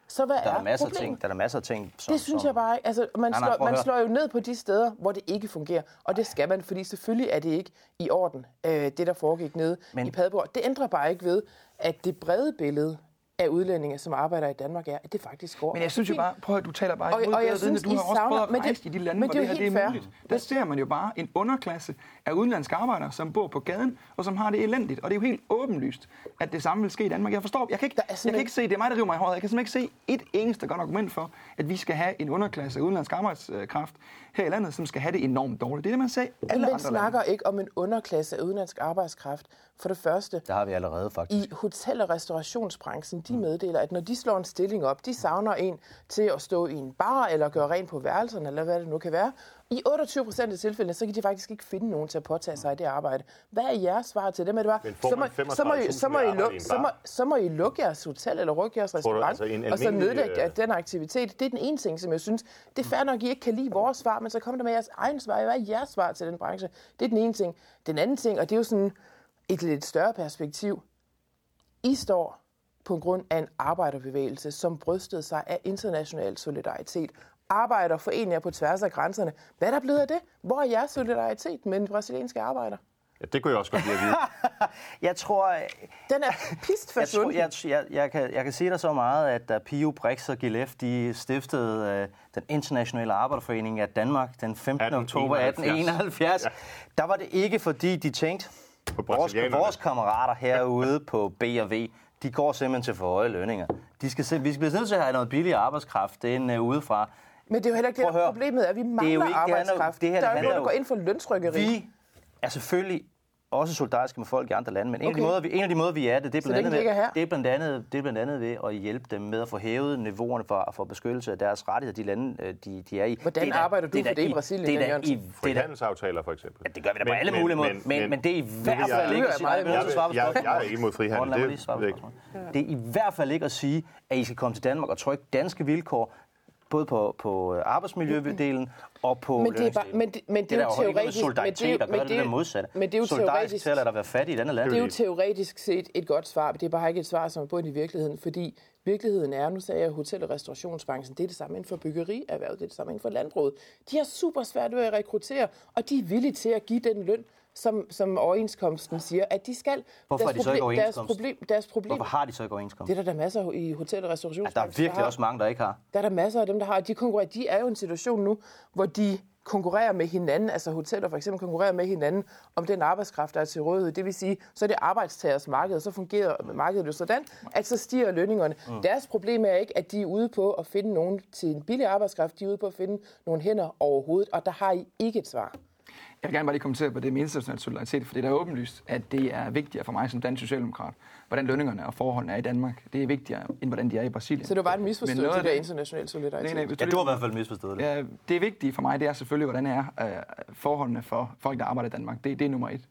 Så hvad Der er, er masser af problemet? ting, der er masser af ting, som, Det synes som, jeg bare ikke. Altså, man, Nej, nej, slår, man slår jo ned på de steder, hvor det ikke fungerer. Og det skal man, fordi selvfølgelig er det ikke i orden, øh, det der foregik nede Men- i Padborg. Det ændrer bare ikke ved, at det brede billede af udlændinge, som arbejder i Danmark, er, at det faktisk går. Men jeg synes jo bare, prøv at du taler bare Og- imod og jeg synes, Du I har også savner- prøvet at men det- rejse i de lande, men hvor det er det her det helt er fair. muligt. Der ser man jo bare en underklasse af udenlandske arbejdere, som bor på gaden, og som har det elendigt. Og det er jo helt åbenlyst, at det samme vil ske i Danmark. Jeg forstår, jeg kan ikke, er jeg kan ikke se, det er mig, der river mig i håret, jeg kan simpelthen ikke se et eneste godt argument for, at vi skal have en underklasse af udenlandsk arbejdskraft her i landet, som skal have det enormt dårligt. Det er det, man siger i alle Man andre snakker lande. ikke om en underklasse af udenlandsk arbejdskraft. For det første, Der har vi allerede faktisk. i hotel- og restaurationsbranchen, de meddeler, at når de slår en stilling op, de savner en til at stå i en bar eller gøre rent på værelserne, eller hvad det nu kan være. I 28 procent af tilfældene, så kan de faktisk ikke finde nogen til at påtage sig det arbejde. Hvad er jeres svar til dem? Er det bare, så, må, så, må I, 35.000 så, må I ved at arbejde luk, i en så, må, så må I lukke jeres hotel eller rykke jeres restaurant, altså en og så nedlægge øh, den aktivitet. Det er den ene ting, som jeg synes, det er fair nok, I ikke kan lide vores svar, men så kom der med jeres egen svar. Hvad er jeres svar til den branche? Det er den ene ting. Den anden ting, og det er jo sådan et lidt større perspektiv, i står på grund af en arbejderbevægelse, som brystede sig af international solidaritet. Arbejder foreninger på tværs af grænserne. Hvad er der blevet af det? Hvor er jeres solidaritet med den brasilianske arbejder? Ja, det kunne jeg også godt lide at vide. (laughs) Jeg tror, Den er pist (laughs) jeg, tror forsvundet. jeg, jeg, jeg, kan, jeg kan sige dig så meget, at da Pio Brix og Gilef de stiftede øh, den internationale arbejderforening af Danmark den 15. oktober 1871. 1871, der var det ikke fordi, de tænkte, På vores, vores kammerater herude på B og V, de går simpelthen til for høje lønninger. De skal, sim- vi bliver nødt til at have noget billig arbejdskraft ind uh, udefra. Men det er jo heller ikke det, der er problemet, at vi mangler ikke- det handler jo- arbejdskraft. det her, der er det jo ikke nogen, der går ind for løntrykkeri. Vi er selvfølgelig også solidariske med folk i andre lande, men en, af, de Okay. måder, vi, en af de måder, vi er det, det er blandt, andet, ved, det er, blandt andet, det er blandt andet ved at hjælpe dem med at få hævet niveauerne for, for beskyttelse af deres rettigheder, de lande, øh, de, de er i. Hvordan Det er arbejder du er for det i Brasilien, Det er i, Jørgensen? det er da, Frihandelsaftaler, for eksempel. ja, det gør vi da på Men- alle men- mulige måder, men- men, men- det er i hvert fald ikke jeg- at sige, jeg- er jeg, jeg er ikke imod frihandel. Det. Det er i hvert fald ikke at sige, at I skal komme til Danmark og trykke danske vilkår, både på, på arbejdsmiljødelen og på Men det er bare- men det- men det er der jo teoretisk- men det er solidaritet men det det er jo- modsatte. men det er jo Solidarisk teoretisk- til at være fattig i denne land. Det er jo teoretisk set et godt svar, men det er bare ikke et svar, som er bundet i virkeligheden, fordi virkeligheden er, nu sagde jeg hotel- og restaurationsbranchen, det er det samme inden for byggerierhvervet, det er det samme inden for landbruget. De har super svært ved at rekruttere, og de er villige til at give den løn, som, som overenskomsten siger, at de skal. Hvorfor deres er de så ikke problem- deres overenskomst? problem, deres problem, Hvorfor har de så ikke overenskomst? det er der, der masser i hotel- og Altså, restaurationsbranchen. der er virkelig har. også mange, der ikke har. Der er der masser af dem, der har, de konkurrerer. De er jo i en situation nu, hvor de konkurrerer med hinanden, altså hoteller for eksempel konkurrerer med hinanden om den arbejdskraft, der er til rådighed. Det vil sige, så er det arbejdstagers marked, og så fungerer markedet jo sådan, at så stiger lønningerne. Mm. Deres problem er ikke, at de er ude på at finde nogen til en billig arbejdskraft, de er ude på at finde nogle hænder overhovedet, og der har I ikke et svar. Jeg vil gerne bare lige kommentere på det med international solidaritet, for det er åbenlyst, at det er vigtigere for mig som dansk socialdemokrat, hvordan lønningerne og forholdene er i Danmark. Det er vigtigere, end hvordan de er i Brasilien. Så det var bare en Men misforståelse, det der det- internationale solidaritet. Nej, nej, Ja, du har i hvert fald misforstået det. Ja, det vigtige for mig, det er selvfølgelig, hvordan er øh, forholdene for folk, der arbejder i Danmark. Det, det er nummer et.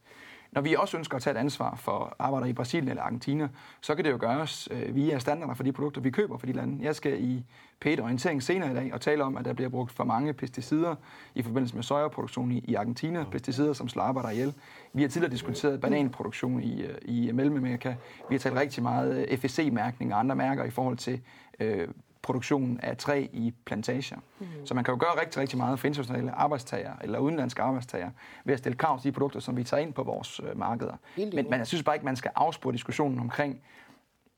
Når vi også ønsker at tage et ansvar for arbejdere i Brasilien eller Argentina, så kan det jo gøres øh, via standarder for de produkter, vi køber for de lande. Jeg skal i p orientering senere i dag og tale om, at der bliver brugt for mange pesticider i forbindelse med sojaproduktion i, i Argentina. Pesticider, som slår arbejdere ihjel. Vi har tidligere diskuteret bananproduktion i, øh, i Mellemamerika. Vi har talt rigtig meget øh, FSC-mærkning og andre mærker i forhold til øh, produktionen af træ i plantager. Mm. Så man kan jo gøre rigtig, rigtig meget for internationale arbejdstager eller udenlandske arbejdstager ved at stille krav til de produkter, som vi tager ind på vores øh, markeder. Helt Men, men jeg synes bare ikke, man skal afspore diskussionen omkring,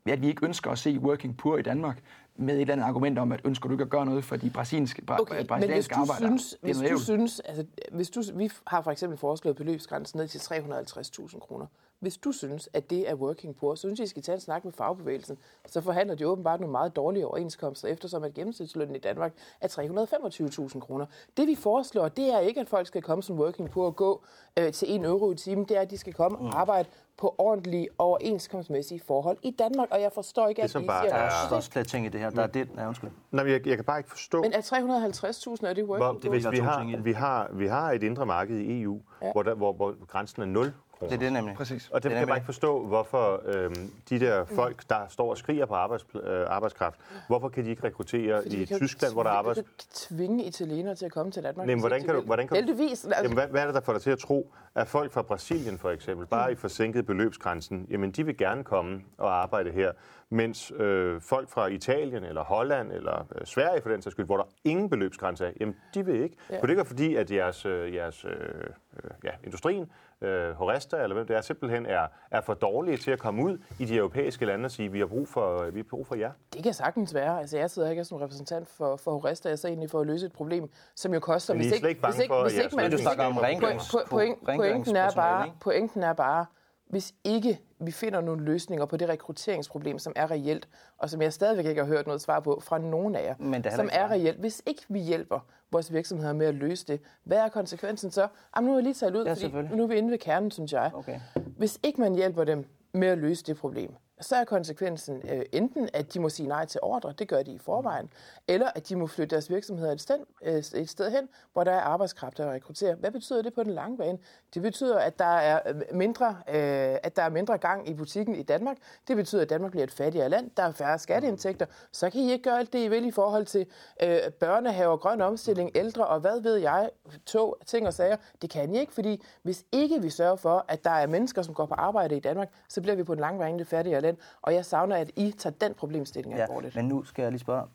at vi ikke ønsker at se working poor i Danmark med et eller andet argument om, at ønsker du ikke at gøre noget for de brasilianske, Okay, hvis brasilianske arbejdere. synes, hvis du synes altså, hvis du, vi har for eksempel foreslået beløbsgrænsen ned til 350.000 kroner. Hvis du synes, at det er working poor, så synes jeg, I skal tage en snak med fagbevægelsen. Så forhandler de åbenbart nogle meget dårlige overenskomster, eftersom at gennemsnitslønnen i Danmark er 325.000 kroner. Det vi foreslår, det er ikke, at folk skal komme som working poor og gå øh, til en euro i timen. Det er, at de skal komme og arbejde på ordentlige overenskomstmæssige forhold i Danmark. Og jeg forstår ikke, Det, at som I bare siger, Der er er- også, er flere ting i det her. Der er det... Ja, undskyld. Nej, jeg, jeg kan bare ikke forstå... men er 350.000 er det working poor? hvis vi har, det. vi, har, vi har et indre marked i EU, ja. hvor, der, hvor, hvor grænsen er 0 kroner. Det er det nemlig. Præcis. Og det, Det kan nemlig- ikke forstå, hvorfor øhm, de der folk, der står og skriger på arbejds, øh, arbejdskraft, hvorfor kan de ikke rekruttere Fordi i Tyskland, hvor der er tvinge- arbejds... Vi kan tvinge italienere til at komme til Danmark. Nej, men hvis hvordan kan du- hvordan kan du- Heldigvis. Altså, Jamen, hvad, hvad er det, der får dig til at tro, at folk fra Brasilien for eksempel, bare i forsinket beløbsgrænsen, jamen de vil gerne komme og arbejde her, mens øh, folk fra Italien eller Holland eller øh, Sverige for den sags skyld, hvor der ingen beløbsgrænse er, jamen de vil ikke. Ja. For det ikke være fordi, at jeres, øh, jeres øh, øh, ja, industrien, øh, Horesta eller hvem det er, simpelthen er, er for dårlige til at komme ud i de europæiske lande og sige, vi har brug for, vi har brug for jer. Det kan sagtens være. Altså, jeg sidder ikke som repræsentant for, for Horesta. Jeg sidder egentlig for at løse et problem, som jo koster... Men I er slet ikke bange for, at jeres Men du hvis snakker om ikke- rengørings, Po- po- point, pointen, er bare, ikke? pointen er bare, hvis ikke vi finder nogle løsninger på det rekrutteringsproblem, som er reelt, og som jeg stadigvæk ikke har hørt noget svar på fra nogen af jer, Men det er som er reelt. Hvis ikke vi hjælper vores virksomheder med at løse det, hvad er konsekvensen så? Jamen, nu er jeg lige talt ud, Ja, fordi nu er vi inde ved kernen, synes jeg. Okay. Hvis ikke man hjælper dem med at løse det problem, så er konsekvensen øh, enten, at de må sige nej til ordre, det gør de i forvejen, eller at de må flytte deres virksomheder et sted, øh, et sted hen, hvor der er arbejdskraft at rekruttere. Hvad betyder det på den lange bane? Det betyder, at der er øh, mindre, øh, at der er mindre gang i butikken i Danmark. Det betyder, at Danmark bliver et fattigere land. Der er færre skatteindtægter. Så kan I ikke gøre alt det, I vil i forhold til øh, børnehaver, grøn omstilling, ældre og hvad ved jeg, tog, ting og sager. Det kan I ikke, fordi hvis ikke vi sørger for, at der er mennesker, som går på arbejde i Danmark, så bliver vi på den lange bane et fattigere land. Og jeg savner, at I tager den problemstilling Ja, alvorligt. men nu skal jeg lige spørge.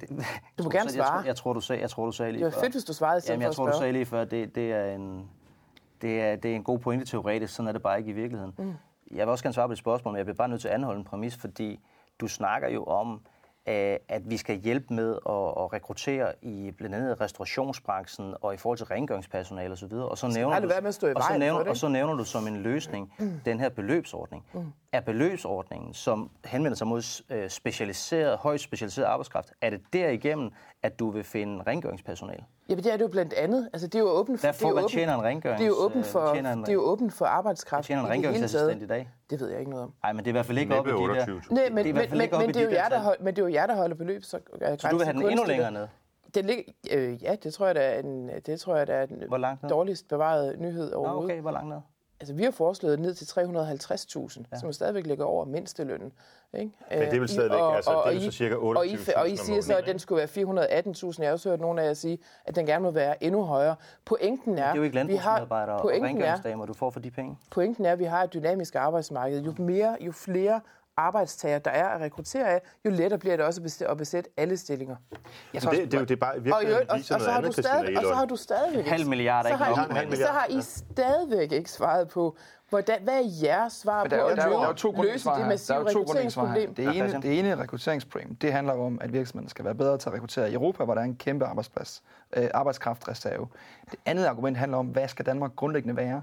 Det, Du må (laughs) jeg gerne tror- jeg svare. tror- Jeg tror, du sagde, jeg tror, du sagde lige Det var fedt, hvis du svarede Jamen, jeg tror, du sagde lige før, det, det er en... Det er, det er en god pointe teoretisk, sådan er det bare ikke i virkeligheden. Mm. Jeg vil også gerne svare på et spørgsmål, men jeg bliver bare nødt til at anholde en præmis, fordi du snakker jo om, at vi skal hjælpe med at, rekruttere i blandt andet restaurationsbranchen og i forhold til rengøringspersonale osv. Og så nævner du, og så nævner, og så nævner du som en løsning mm. den her beløbsordning. Mm. Er beløbsordningen, som henvender sig mod øh, specialiseret, højt specialiseret arbejdskraft, er det derigennem, at du vil finde rengøringspersonale? Jamen, det er det jo blandt andet. Altså, det er jo åbent for, Hvad det er jo åbent- tjener en rengørings- Det er jo åbent for, hvad tjener en- det er jo åbent for arbejdskraft. Tjener en det rengøringsassistent i dag? Det ved jeg ikke noget om. Nej, men det er i hvert fald ikke oppe i de der... 28. Nej, Det men, er i hvert men, men, men, det er jo der jer, der hold, men det er jo jer, der holder beløb. Så, Så du vil have den endnu længere ned? Det ligger, øh, ja, det tror jeg, der er en, det tror jeg, der er den dårligst bevarede nyhed Nå, overhovedet. okay, hvor langt ned? Altså, vi har foreslået ned til 350.000, ja. som stadigvæk ligger over mindstelønnen. Ikke? Men det er vel stadigvæk, altså, det er vel så cirka og I, 28.000 og I siger så, at den skulle være 418.000. Jeg har også hørt nogle af jer sige, at den gerne må være endnu højere. Pointen er, Det er jo ikke vi har, og pointen er, rengøringsdamer, du får for de penge. pointen er, at vi har et dynamisk arbejdsmarked. Jo mere, jo flere arbejdstager, der er at rekruttere af, jo lettere bliver det også at besætte, alle stillinger. Jeg Men det, det, er jo det bare Og, virkelig øvrigt- og, viser og, så har du andet, Christina stadig, og så har du stadigvæk halv milliard så har, I, halv så har I stadigvæk ikke svaret på, hvordan, hvad er jeres svar Men der, på jo- at der, er jo- der er jo løse to det her. Der massive er jo to grundlæggende svar her. rekrutteringsproblem? Det ene, det ene rekrutteringsproblem, det handler om, at virksomheden skal være bedre til at rekruttere i Europa, hvor der er en kæmpe arbejdsplads, øh, arbejdskraftreserve. Det andet argument handler om, hvad skal Danmark grundlæggende være?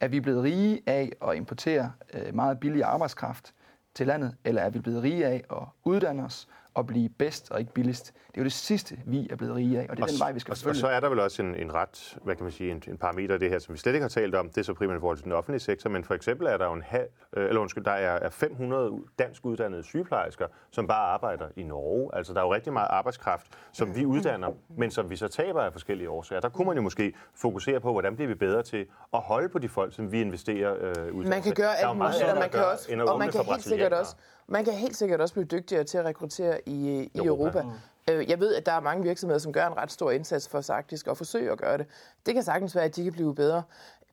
Er vi blevet rige af at importere øh, meget billig arbejdskraft til landet, eller er vi blevet rige af at uddanne os? Og blive bedst og ikke billigst? Det er jo det sidste, vi er blevet rige af, og det er den vej, vi skal og, og følge. så er der vel også en, en ret, hvad kan man sige, en, en parameter af det her, som vi slet ikke har talt om. Det er så primært i forhold til den offentlige sektor, men for eksempel er der jo en halv, øh, eller undskyld, der er, er 500 dansk uddannede sygeplejersker, som bare arbejder i Norge. Altså der er jo rigtig meget arbejdskraft, som vi uddanner, men som vi så taber af forskellige årsager. Der kunne man jo måske fokusere på, hvordan bliver vi bedre til at holde på de folk, som vi investerer øh, uddannelse. Man kan gøre er jo alt muligt, og andet man at kan gøre, også, at og man kan helt sikkert også, man kan helt sikkert også blive dygtigere til at rekruttere i, i Europa. Europa. Øh, Jeg ved, at der er mange virksomheder, som gør en ret stor indsats for faktisk at forsøge at gøre det. Det kan sagtens være, at de kan blive bedre.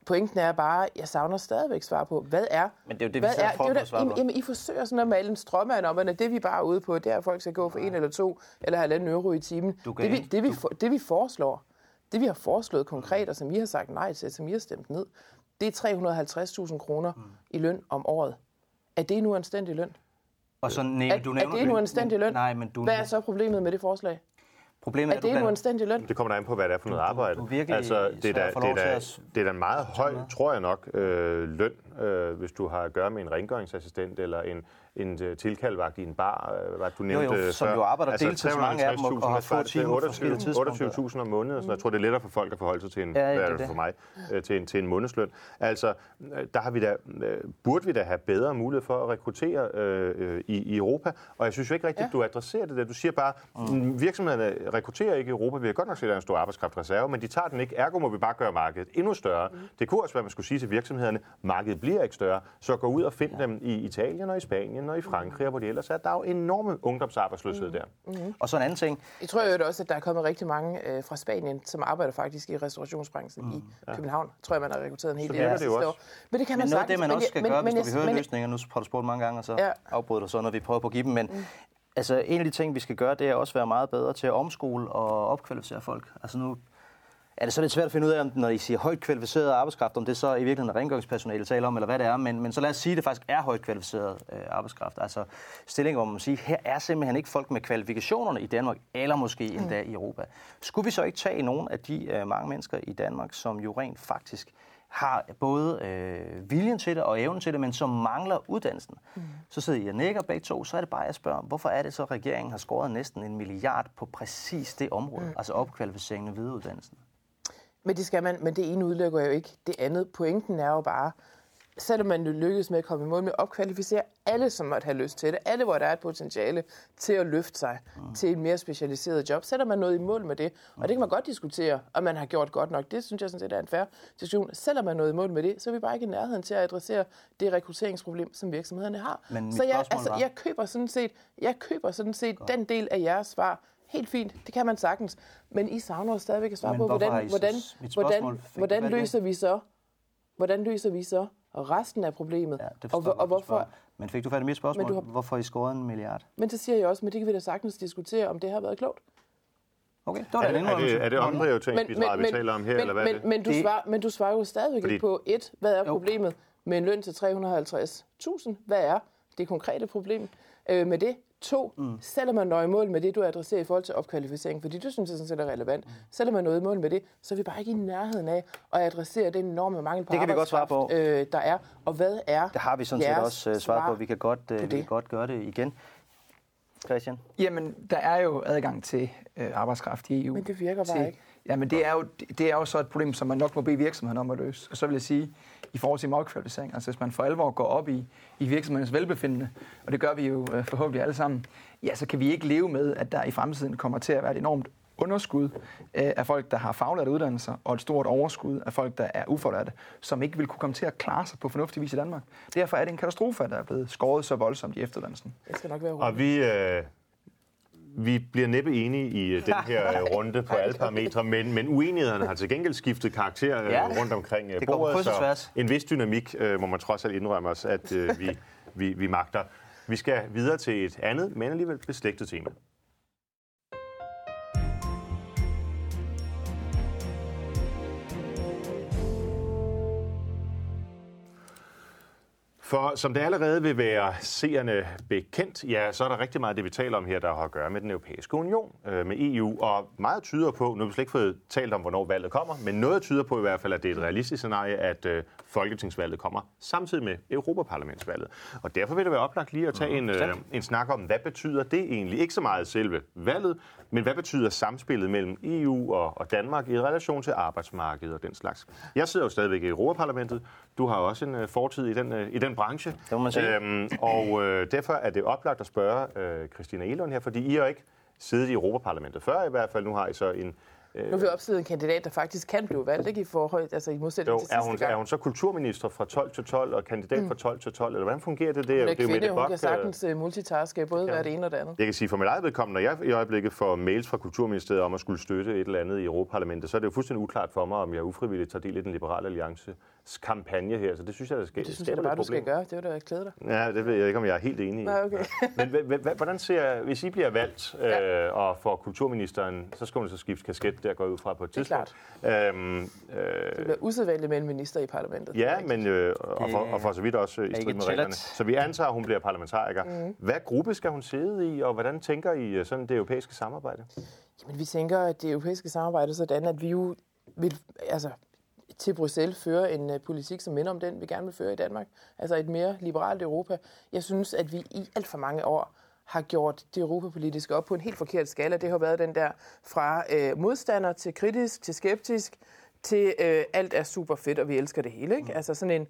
Pointen er bare, jeg savner stadigvæk svar på, hvad er... Men det er jo det, vi er, prøver det er der, jamen, I forsøger sådan at male en strømmand om, at det vi bare er ude på, det er, at folk skal gå for en eller to eller halvanden euro i timen. Det vi, ikke- det, vi, for, det vi foreslår, det vi har foreslået konkret, og som I har sagt nej til, som I har stemt ned, det er 350.000 kroner i løn om året. Er det nu anstændig løn? Og så næ- Er, du er nævner det nu anstændig løn? Nej, men du... Hvad er så problemet med det forslag? Problemet Er er, du det nu blander- anstændig løn? Det kommer der an på, hvad det er for noget arbejde. du virkelig altså, det, er da, det, er da, det er da en meget høj, tror jeg nok, øh, løn øh, hvis du har at gøre med en rengøringsassistent eller en, en øh, tilkaldvagt i en bar, øh, hvad du nævnte jo, øh, som før. jo arbejder deltid, så mange af dem, og- 350.000, og har få timer på forskellige 28 tidspunkter. 28.000 om måneden, så jeg tror, det er lettere for folk at forholde sig til en, Ja, det det for mig, øh, til en, til en månedsløn. Altså, der har vi da, burde vi da have bedre mulighed for at rekruttere øh, i, i Europa, og jeg synes jo ikke rigtigt, Ja. du adresserer det der. Du siger bare, mm. virksomhederne rekrutterer ikke i Europa. Vi har godt nok set, at der er en stor arbejdskraftreserve, men de tager den ikke. Ergo må vi bare gøre markedet endnu større. Mm. Det kunne også være, man skulle sige til virksomhederne, markedet bliver ikke større, så gå ud og find ja. dem i Italien og i Spanien og i Frankrig, og hvor de ellers er. Der er jo enorme ungdomsarbejdsløshed der. Og så en anden ting, Jeg tror jo også, at der er kommet rigtig mange øh, fra Spanien, som arbejder faktisk i restaurationsbranchen mm. i København. Tror jeg, man har rekrutteret en hel del af det også. år. Men det kan man Men noget af sagtens. det, man også skal men- gøre, men hvis jeg- du vil høre løsninger, nu har du spurgt mange gange, og så Ja. afbryder du så, når vi prøver på at give dem, men altså, en af de ting, vi skal gøre, det er også at være meget bedre til at omskole og opkvalificere folk. Altså nu er det så lidt svært at finde ud af, om når I siger højt kvalificeret arbejdskraft, om det så i virkeligheden er rengøringspersonale, taler om, eller hvad det er, men, men så lad os sige, at det faktisk er højt kvalificeret øh, arbejdskraft. Altså stillinger, hvor man siger, her er simpelthen ikke folk med kvalifikationerne i Danmark, eller måske endda i Europa. Skulle vi så ikke tage nogle af de øh, mange mennesker i Danmark, som jo rent faktisk har både øh, viljen til det og evnen til det, men som mangler uddannelsen. Mm. Så sidder I og nikker begge to, så er det bare, jeg spørger, hvorfor er det så, at regeringen har skåret næsten en milliard på præcis det område, mm. altså opkvalificeringen og videreuddannelsen? Men det skal man, men det ene udelukker jo ikke. Det andet, pointen er jo bare, selvom man lykkes med at komme i mål med at opkvalificere alle, som måtte have lyst til det, alle, hvor der er et potentiale til at løfte sig mm. til et mere specialiseret job, sætter man noget i mål med det. Og det kan man godt diskutere, om man har gjort godt nok. Det synes jeg sådan set er en færre diskussion. Selvom man noget i mål med det, så er vi bare ikke i nærheden til at adressere det rekrutteringsproblem, som virksomhederne har. Men så jeg, altså, var- jeg køber sådan set, jeg køber sådan set den del af jeres svar. Helt fint, det kan man sagtens. Men I savner jo stadigvæk at svare Men på, hvordan, hvordan, hvordan, hvordan løser vi så hvordan løser vi så resten af problemet? Ja, det og, og hvorfor? spørger. Men fik du i mit spørgsmål? Men du har- Hvorfor I skåret en milliard? Men så siger jeg også, men det kan vi da sagtens diskutere, om det har været klogt. Okay, det var Er det, er det, er det omprioriteringsbidrag, vi taler om her, men, eller hvad er men, det? men, du Det- svarer, men du svarer jo stadigvæk Fordi- ikke på, et, hvad er Jo. problemet med en løn til 350.000? Hvad er det konkrete problem øh, med det? To, mm. selvom man når i mål med det, du adresserer i forhold til opkvalificering, fordi du synes, det sådan set er relevant. Mm. Selvom man når i mål med det, så er vi bare ikke i nærheden af at adressere den enorme mangel på Det kan vi godt svare arbejdskraft, Øh, der er. Og hvad er Det har vi sådan set også uh, svaret på. Vi kan godt, uh, vi kan godt gøre det igen. Christian? Jamen, der er jo adgang til øh, arbejdskraft i EU. Men det virker bare til, ikke. Jamen, det er, jo, det er jo så et problem, som man nok må bede virksomheden om at løse. Og så vil jeg sige, i forhold til opkvalificering, altså hvis man for alvor går op i, i virksomhedens velbefindende, og det gør vi jo øh, forhåbentlig alle sammen, ja, så kan vi ikke leve med, at der i fremtiden kommer til at være et enormt underskud øh, af folk, der har faglærte uddannelser, og et stort overskud af folk, der er ufaglærte, som ikke vil kunne komme til at klare sig på fornuftig vis i Danmark. Derfor er det en katastrofe, at der er blevet skåret så voldsomt i efteruddannelsen. Det skal nok være Og vi, øh, vi bliver næppe enige i øh, den her øh, runde på (laughs) alle parametre, men, men uenighederne har til gengæld skiftet karakter øh, Ja. rundt omkring Det bordet, så en vis dynamik må man trods alt indrømme os, at vi, vi, vi magter. Vi skal videre til et andet, men alligevel beslægtet tema. For som det allerede vil være seerne bekendt, ja, så er der rigtig meget af det, vi taler om her, der har at gøre med den europæiske union, øh, med EU. Og meget tyder på, nu har vi slet ikke fået talt om, hvornår valget kommer, men noget tyder på i hvert fald, at det er et realistisk scenarie, at øh, folketingsvalget kommer samtidig med Europaparlamentsvalget. Og derfor vil det være oplagt lige at tage en, øh, en snak om, hvad betyder det egentlig? Ikke så meget selve valget, men hvad betyder samspillet mellem EU og, og Danmark i relation til arbejdsmarkedet og den slags? Jeg sidder jo stadigvæk i Europaparlamentet. Du har også en øh, fortid i den, øh, i den branche. må man sige. Øhm, og øh, derfor er det oplagt at spørge øh, Christina Elund her, fordi I har jo ikke siddet i Europaparlamentet før i hvert fald. Nu har I så en... Øh, Nu har vi opstillet en kandidat, der faktisk kan blive valgt, ikke i forhold, altså i modsætning jo, til er, sidste hun, gang. er hun så kulturminister fra 12 til 12 og kandidat fra 12 til 12, eller hvordan fungerer det? Det Hun er jo- det jo kvinde, Mette hun Bock, kan øh, sagtens uh, multitaske, både være det ene og det andet. Jeg kan sige for mit eget vedkommende, når jeg i øjeblikket får mails fra Kulturministeriet om at skulle støtte et eller andet i Europaparlamentet, så er det jo fuldstændig uklart for mig, om jeg ufrivilligt tager del i den liberale alliances kampagne her. Så det synes jeg, der skal Det synes jeg bare, du skal gøre. Det vil da klæde dig. Ja, det ved jeg ikke, om jeg er helt enig i. Nej, okay. Men hvordan ser, hvis I bliver valgt øh, og får kulturministeren, så skal hun så skifte kasket, der går jeg ud fra på et Det er tidspunkt. Øhm, øh, Det bliver usædvanligt med en minister i parlamentet. ja, men øh, og, for, og for så vidt også øh, i strid med reglerne. Så vi antager, at hun bliver parlamentariker. Mm. Hvad gruppe skal hun sidde i, og hvordan tænker I øh, sådan det europæiske samarbejde? Jamen, vi tænker, at det europæiske samarbejde er sådan, at vi jo vil, altså, til Bruxelles fører en uh, politik, som minder om den, vi gerne vil føre i Danmark. Altså et mere liberalt Europa. Jeg synes, at vi i alt for mange år har gjort det europapolitiske op på en helt forkert skala. Det har været den der fra øh, modstander til kritisk til skeptisk til øh, alt er super fedt, og vi elsker det hele. Ikke? Mm. Altså sådan en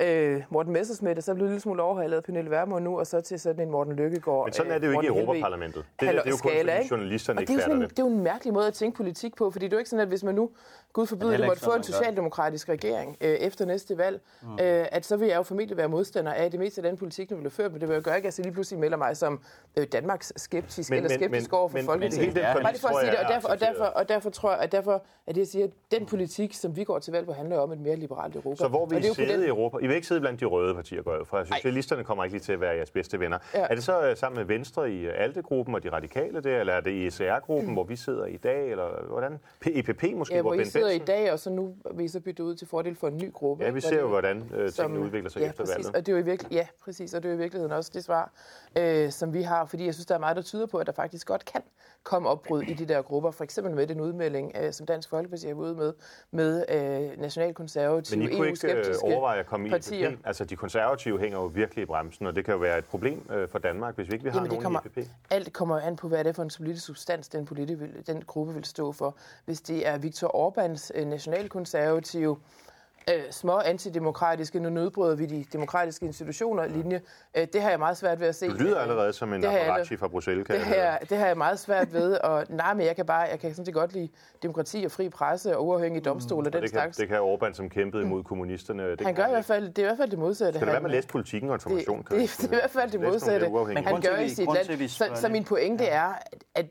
øh, Morten Messersmith, så blev en lille smule overhalet af Pernille Vermund nu, og så til sådan en Morten Lykkegaard. Men sådan er det jo ikke i Europaparlamentet. Det, det, det er jo kun skala, fordi journalisterne ikke fatter det. Det er jo en mærkelig måde at tænke politik på, fordi det er jo ikke sådan, at hvis man nu, Gud forbyde, det måtte få en socialdemokratisk regering øh, efter næste valg, mm. øh, at så vil jeg jo formentlig være modstander af det meste af den politik, der bliver ført, men det vil jo gøre ikke, at jeg lige pludselig melder mig som øh, Danmarks skeptisk men, eller skeptisk men, over for men, Folketinget. Men, Bare lige for at sige det, og derfor, og, derfor, og derfor tror jeg, at derfor at det, jeg siger, at den politik, som vi går til valg på, handler om et mere liberalt Europa. Så hvor vi sidder i Europa, I vil ikke sidde blandt de røde partier, går jeg fra. Socialisterne kommer ikke lige til at være jeres bedste venner. Ja. Er det så øh, sammen med Venstre i øh, ALDE-gruppen og de radikale der, eller er det i ECR-gruppen, mm. hvor vi sidder i dag, eller hvordan? EPP måske, ja, hvor, hvor I sidder Benson? i dag, og så nu er vi så byttet ud til fordel for en ny gruppe. Ja, vi ser jo, hvordan øh, tingene udvikler sig ja, efter præcis. valget. Og det er jo i virkelig, ja, præcis, og det er jo i virkeligheden også det svar, øh, som vi har, fordi jeg synes, der er meget, der tyder på, at der faktisk godt kan komme opbrud i de der grupper. For eksempel med den udmelding, øh, som Dansk Folkeparti er ude med, med øh, nationalkonservative, Men I kunne ikke øh, overveje at komme i partier. EPP? Altså, de konservative hænger jo virkelig i bremsen, og det kan jo være et problem øh, for Danmark, hvis vi ikke vil have Jamen, nogen kommer, EPP. Alt kommer an på, hvad det er for en politisk substans, den, politik vil, den gruppe vil stå for. Hvis det er Viktor Orbáns øh, nationalkonservative, øh, små antidemokratiske, nu nedbryder vi de demokratiske institutioner linje. Øh, det har jeg meget svært ved at se. Du lyder allerede som en apparatchef fra Bruxelles, kan det, her, det har jeg meget svært ved. Og, nej, men jeg kan bare, jeg kan sådan set godt lide demokrati og fri presse og uafhængige domstole mm, og den det kan, slags. Det kan Orbán, som kæmpede imod mm. kommunisterne. Det han gør i hvert fald, det er i hvert fald det modsatte. Skal det være med at læse politikken og information? Det, det, det, er i hvert fald det modsatte. Men han gør i sit land. Så, så min pointe ja. er, at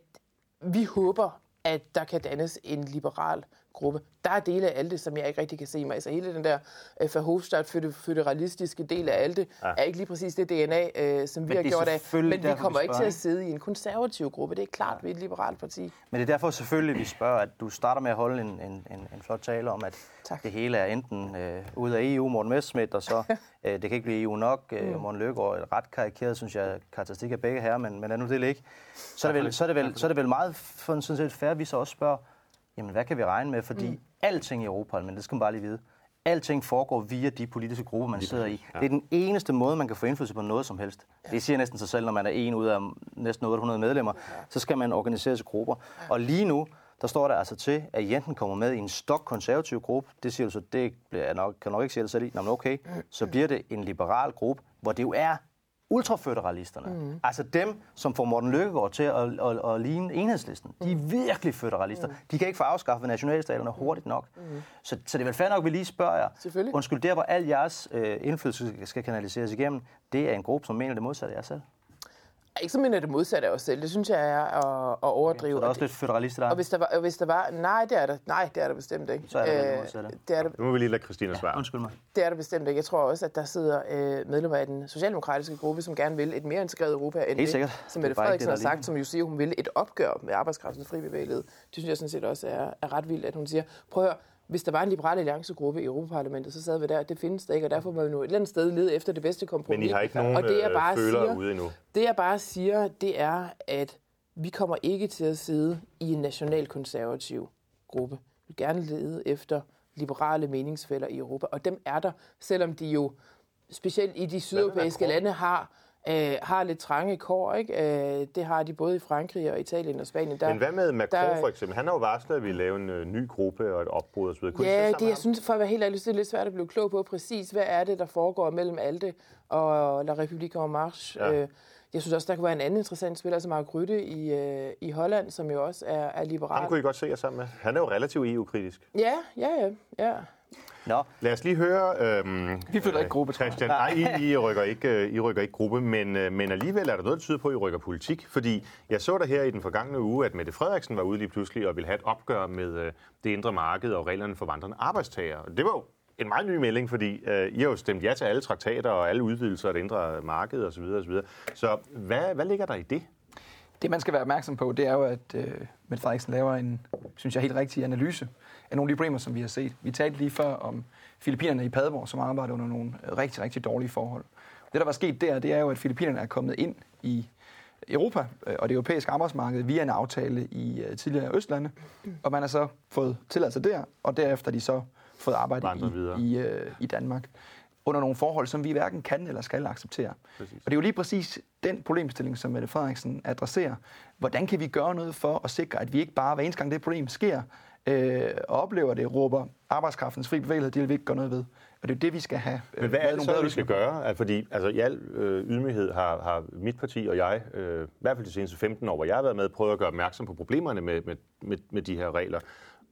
vi håber, at der kan dannes en liberal gruppe. Der er dele af Alte, som jeg ikke rigtig kan se mig. Altså hele den der uh, Verhofstadt føderalistiske del af Alte ja. er ikke lige præcis det DNA, øh, som vi har gjort af. Men vi kommer ikke til at sidde i en konservativ gruppe. Det er klart, ja. vi er et liberalt parti. Men det er derfor selvfølgelig, vi spørger, at du starter med at holde en, en, en, en flot tale om, at tak. det hele er enten uh, ud af EU, Morten Messerschmidt, og så uh, (laughs) det kan ikke blive EU nok. Uh, mm. Morten Løkkegaard, ret karikeret, synes jeg, karakteristik af begge her, men, men lad nu det ligge. Så er det vel, så er det vel, så er det vel meget sådan set fair, at vi så også spørger, jamen hvad kan vi regne med? Fordi mm. alting i Europa, men det skal man bare lige vide, alting foregår via de politiske grupper, man sidder i. Det er den eneste måde, man kan få indflydelse på noget som helst. Det siger næsten sig selv, når man er en ud af næsten 800 medlemmer. Så skal man organisere sig grupper. Og lige nu, der står der altså til, at I enten kommer med i en stok konservativ gruppe, det siger du så, det bliver nok, kan nok ikke sige det selv i, Nå, men okay, så bliver det en liberal gruppe, hvor det jo er ultraføderalisterne. Mm. Altså dem, som får Morten Lykkegaard til at, at, at, at ligne enhedslisten. De er mm. virkelig føderalister. Mm. De kan ikke få afskaffet nationalstaterne hurtigt nok. Mm. Så, så det er vel fair nok, at vi lige spørger jer. Undskyld, der hvor al jeres øh, indflydelse skal kanaliseres igennem, det er en gruppe, som mener det modsatte af jer selv ikke som mener det modsatte af os selv. Det synes jeg er at, at overdrive. Okay, så der er også lidt federalister der? Og hvis der, var, og hvis der var... Nej, det er der, nej, det er der bestemt ikke. Så er det øh, modsatte. Det er der, nu må vi lige lade Christina svare. Ja, undskyld mig. Det er der bestemt ikke. Jeg tror også, at der sidder øh, medlemmer af den socialdemokratiske gruppe, som gerne vil et mere integreret Europa, end Helt sikkert. som Mette Frederiksen har sagt, som jo siger, hun vil et opgør med arbejdskraftens fri bevægelighed. Det synes jeg sådan set også er, er ret vildt, at hun siger, prøv at høre, hvis der var en liberal alliancegruppe i Europaparlamentet, så sad vi der. Det findes der ikke, og derfor må vi nu et eller andet sted lede efter det bedste kompromis. Men I har ikke nogen og det, jeg bare føler siger, ude endnu? Det jeg bare siger, det er, at vi kommer ikke til at sidde i en nationalkonservativ gruppe. Vi vil gerne lede efter liberale meningsfælder i Europa, og dem er der, selvom de jo specielt i de sydeuropæiske lande har øh, har lidt trange kår. Ikke? Øh, det har de både i Frankrig og Italien og Spanien. Der, Men hvad med Macron der, for eksempel? Han har jo varslet, at vi laver en øh, ny gruppe og et opbrud osv. Kunne ja, det, jeg synes, for at være helt ærlig, det er lidt svært at blive klog på præcis, hvad er det, der foregår mellem Alte og La République en Marche. Ja. Øh, jeg synes også, der kunne være en anden interessant spiller, som Mark Rytte i, øh, i Holland, som jo også er, er liberal. Han kunne I godt se jer sammen med. Han er jo relativt EU-kritisk. Ja, ja, ja. ja. Nå. Lad os lige høre... Øhm, vi flytter ikke gruppe, Christian. Nej, I, I, rykker ikke, øh, I rykker ikke gruppe, men, øh, men alligevel er der noget, der tyder på, at I rykker politik. Fordi jeg så der her i den forgangne uge, at Mette Frederiksen var ude lige pludselig og ville have et opgør med øh, det indre marked og reglerne for vandrende arbejdstagere. Det var jo en meget ny melding, fordi øh, I har jo stemt ja til alle traktater og alle udvidelser af det indre marked osv. osv. Så hvad, hvad ligger der i det? Det, man skal være opmærksom på, det er jo, at øh, Mette Frederiksen laver en, synes jeg, helt rigtig analyse af nogle af de problemer, som vi har set. Vi talte lige før om Filippinerne i Padborg, som arbejder under nogle rigtig, rigtig dårlige forhold. Det, der var sket der, det er jo, at Filippinerne er kommet ind i Europa øh, og det europæiske arbejdsmarked via en aftale i øh, tidligere Østlande, og man har så fået tilladelse der, og derefter de så fået arbejde videre. i, i, øh, i Danmark under nogle forhold, som vi hverken kan eller skal acceptere. Præcis. Og det er jo lige præcis den problemstilling, som Mette Frederiksen adresserer. Hvordan kan vi gøre noget for at sikre, at vi ikke bare hver eneste gang det problem sker, øh, og oplever det, råber arbejdskraftens fri bevægelighed, det vil vi ikke gøre noget ved. Og det er det, vi skal have. øh, Men hvad er lavet det så, bedre vi skal gøre? Fordi altså, i al øh, ydmyghed har, har mit parti og jeg, øh, i hvert fald de seneste 15 år, hvor jeg har været med, prøvet at gøre opmærksom på problemerne med, med, med, med de her regler.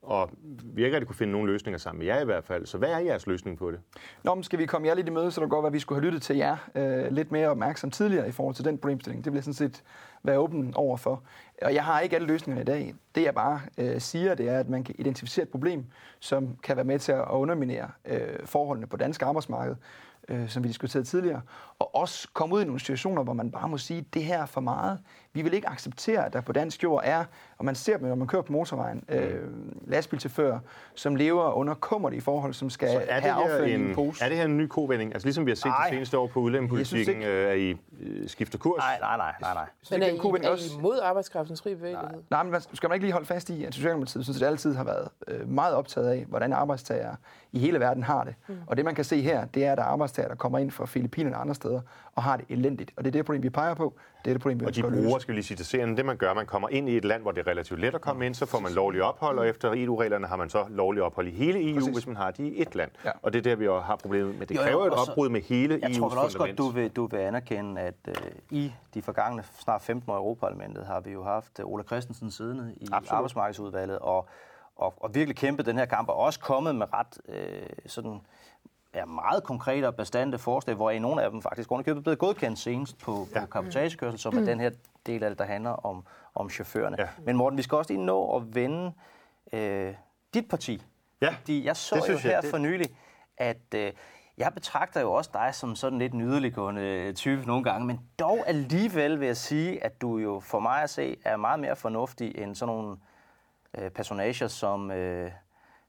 Og vi ikke rigtig kunne finde nogen løsninger sammen med jer i hvert fald. Så hvad er jeres løsning på det? Nå, men skal vi komme jer lidt i møde, så det være, at vi skulle have lyttet til jer øh, lidt mere opmærksom tidligere i forhold til den problemstilling. Det jeg sådan set være åben over for. Og jeg har ikke alle løsninger i dag. Det jeg bare øh, siger, det er, at man kan identificere et problem, som kan være med til at underminere øh, forholdene på dansk arbejdsmarked, øh, som vi diskuterede tidligere, og også komme ud i nogle situationer, hvor man bare må sige, det her er for meget. Vi vil ikke acceptere, at der på dansk jord er, og man ser dem, når man kører på motorvejen, øh, lastbilchauffører, som lever under kummerlige forhold, som skal Så er det, have i en en, pose. er det her en ny kovending? Altså ligesom vi har set Nej. de seneste år på udlændingepolitikken, Jeg øh, at I øh, skifter kurs? Nej, nej, nej, nej, nej. Men er er I, er også. I imod arbejdskraftens fri bevægelighed? Nej, men man- skal man ikke lige holde fast i, at Socialdemokratiet synes, at det altid har været øh, meget optaget af, hvordan arbejdstagere i hele verden har det. Mm. Og det man kan se her, det er, at der er arbejdstagere, der kommer ind fra Filippinerne og andre steder, og har det elendigt. Og det er det problem, vi peger på. Det er det problem, vi Og de løse. bruger, skal vi lige sige til seerne, det man gør, man kommer ind i et land, hvor det er relativt let at komme ind, så får man lovlig ophold, og efter EU-reglerne har man så lovlig ophold i hele EU, Præcis. hvis man har de i et land. Ja. Og det er der, vi jo har problemet med. Det Jo, jo, kræver et opbrud med hele Jeg EU's tror vel også godt, fundament. du vil, du vil anerkende, at øh, i de forgangne snart 15 år i Europaparlamentet har vi jo haft øh, Ola Christensen siddende i Absolut. arbejdsmarkedsudvalget og, og, og virkelig kæmpet den her kamp, og også kommet med ret øh, sådan, ja, meget konkrete og bestandte forslag, hvor i nogle af dem faktisk er blevet godkendt senest på, på Ja. kapitagekørsel, som er den her del af det, der handler om, om chaufførerne. Ja. Men Morten, vi skal også lige nå at vende øh, dit parti. Ja, Fordi jeg så det jo synes jeg, her det- for nylig, at øh, jeg betragter jo også dig som sådan lidt en yderliggående type nogle gange, men dog alligevel vil jeg sige, at du jo for mig at se er meget mere fornuftig end sådan nogle øh, personager som øh,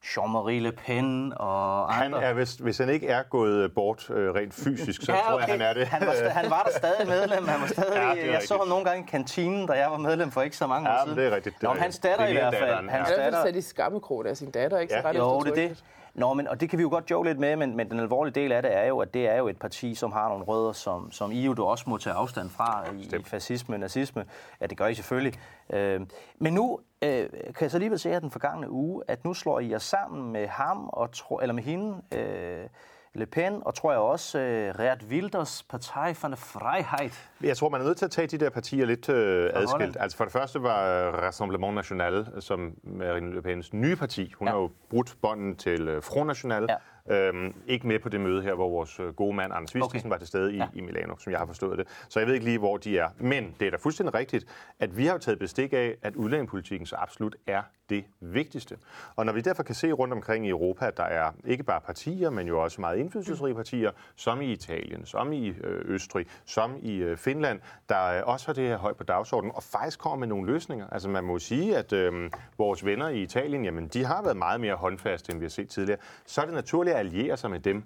Jean-Marie Le Pen og Han andre. er, hvis, hvis han ikke er gået bort øh, rent fysisk, så tror jeg, han er det. Han var, han var der stadig medlem. Han var (laughs) stadig, Ja, ja, det er jeg så rigtigt. ham nogle gange i kantinen, da jeg var medlem for ikke så mange år Ja, siden. men det er rigtigt. Det er Nå, men hans datter Det er i hvert fald. datteren, Hans ja. Han er datter, sat i skammekrog af sin datter, ikke? Så Ja. ret jo, det er det. Nå, men, og det kan vi jo godt joke lidt med, men, men den alvorlige del af det er jo, at det er jo et parti, som har nogle rødder, som, som I jo du også må tage afstand fra i, i fascisme, nazisme. Ja, det gør I selvfølgelig. Øh, men nu øh, kan jeg så alligevel se her den forgangne uge, at nu slår I jer sammen med ham, og tro, eller med hende, øh, Le Pen, og tror jeg også øh, Reat Wilders Partei for Freiheit. Jeg tror, man er nødt til at tage de der partier lidt øh, adskilt. Holland. Altså for det første var øh, Rassemblement National, som Marine Le Pens nye parti, hun Ja. har jo brudt bånden til øh, Front National, Ja. Øhm, ikke med på det møde her, hvor vores øh, gode mand Anders Vistisen Okay. var til stede i, Ja. i Milano, som jeg har forstået det. Så jeg ved ikke lige, hvor de er. Men det er da fuldstændig rigtigt, at vi har taget bestik af, at udlændingepolitikken så absolut er det vigtigste. Og når vi derfor kan se rundt omkring i Europa, at der er ikke bare partier, men jo også meget indflydelsesrige partier, som i Italien, som i øh, Østrig, som i øh, Finland, der øh, også har det her højt på dagsordenen, og faktisk kommer med nogle løsninger. Altså man må sige, at øh, vores venner i Italien, jamen de har været meget mere håndfaste, end vi har set tidligere. Så er det naturligt at alliere sig med dem.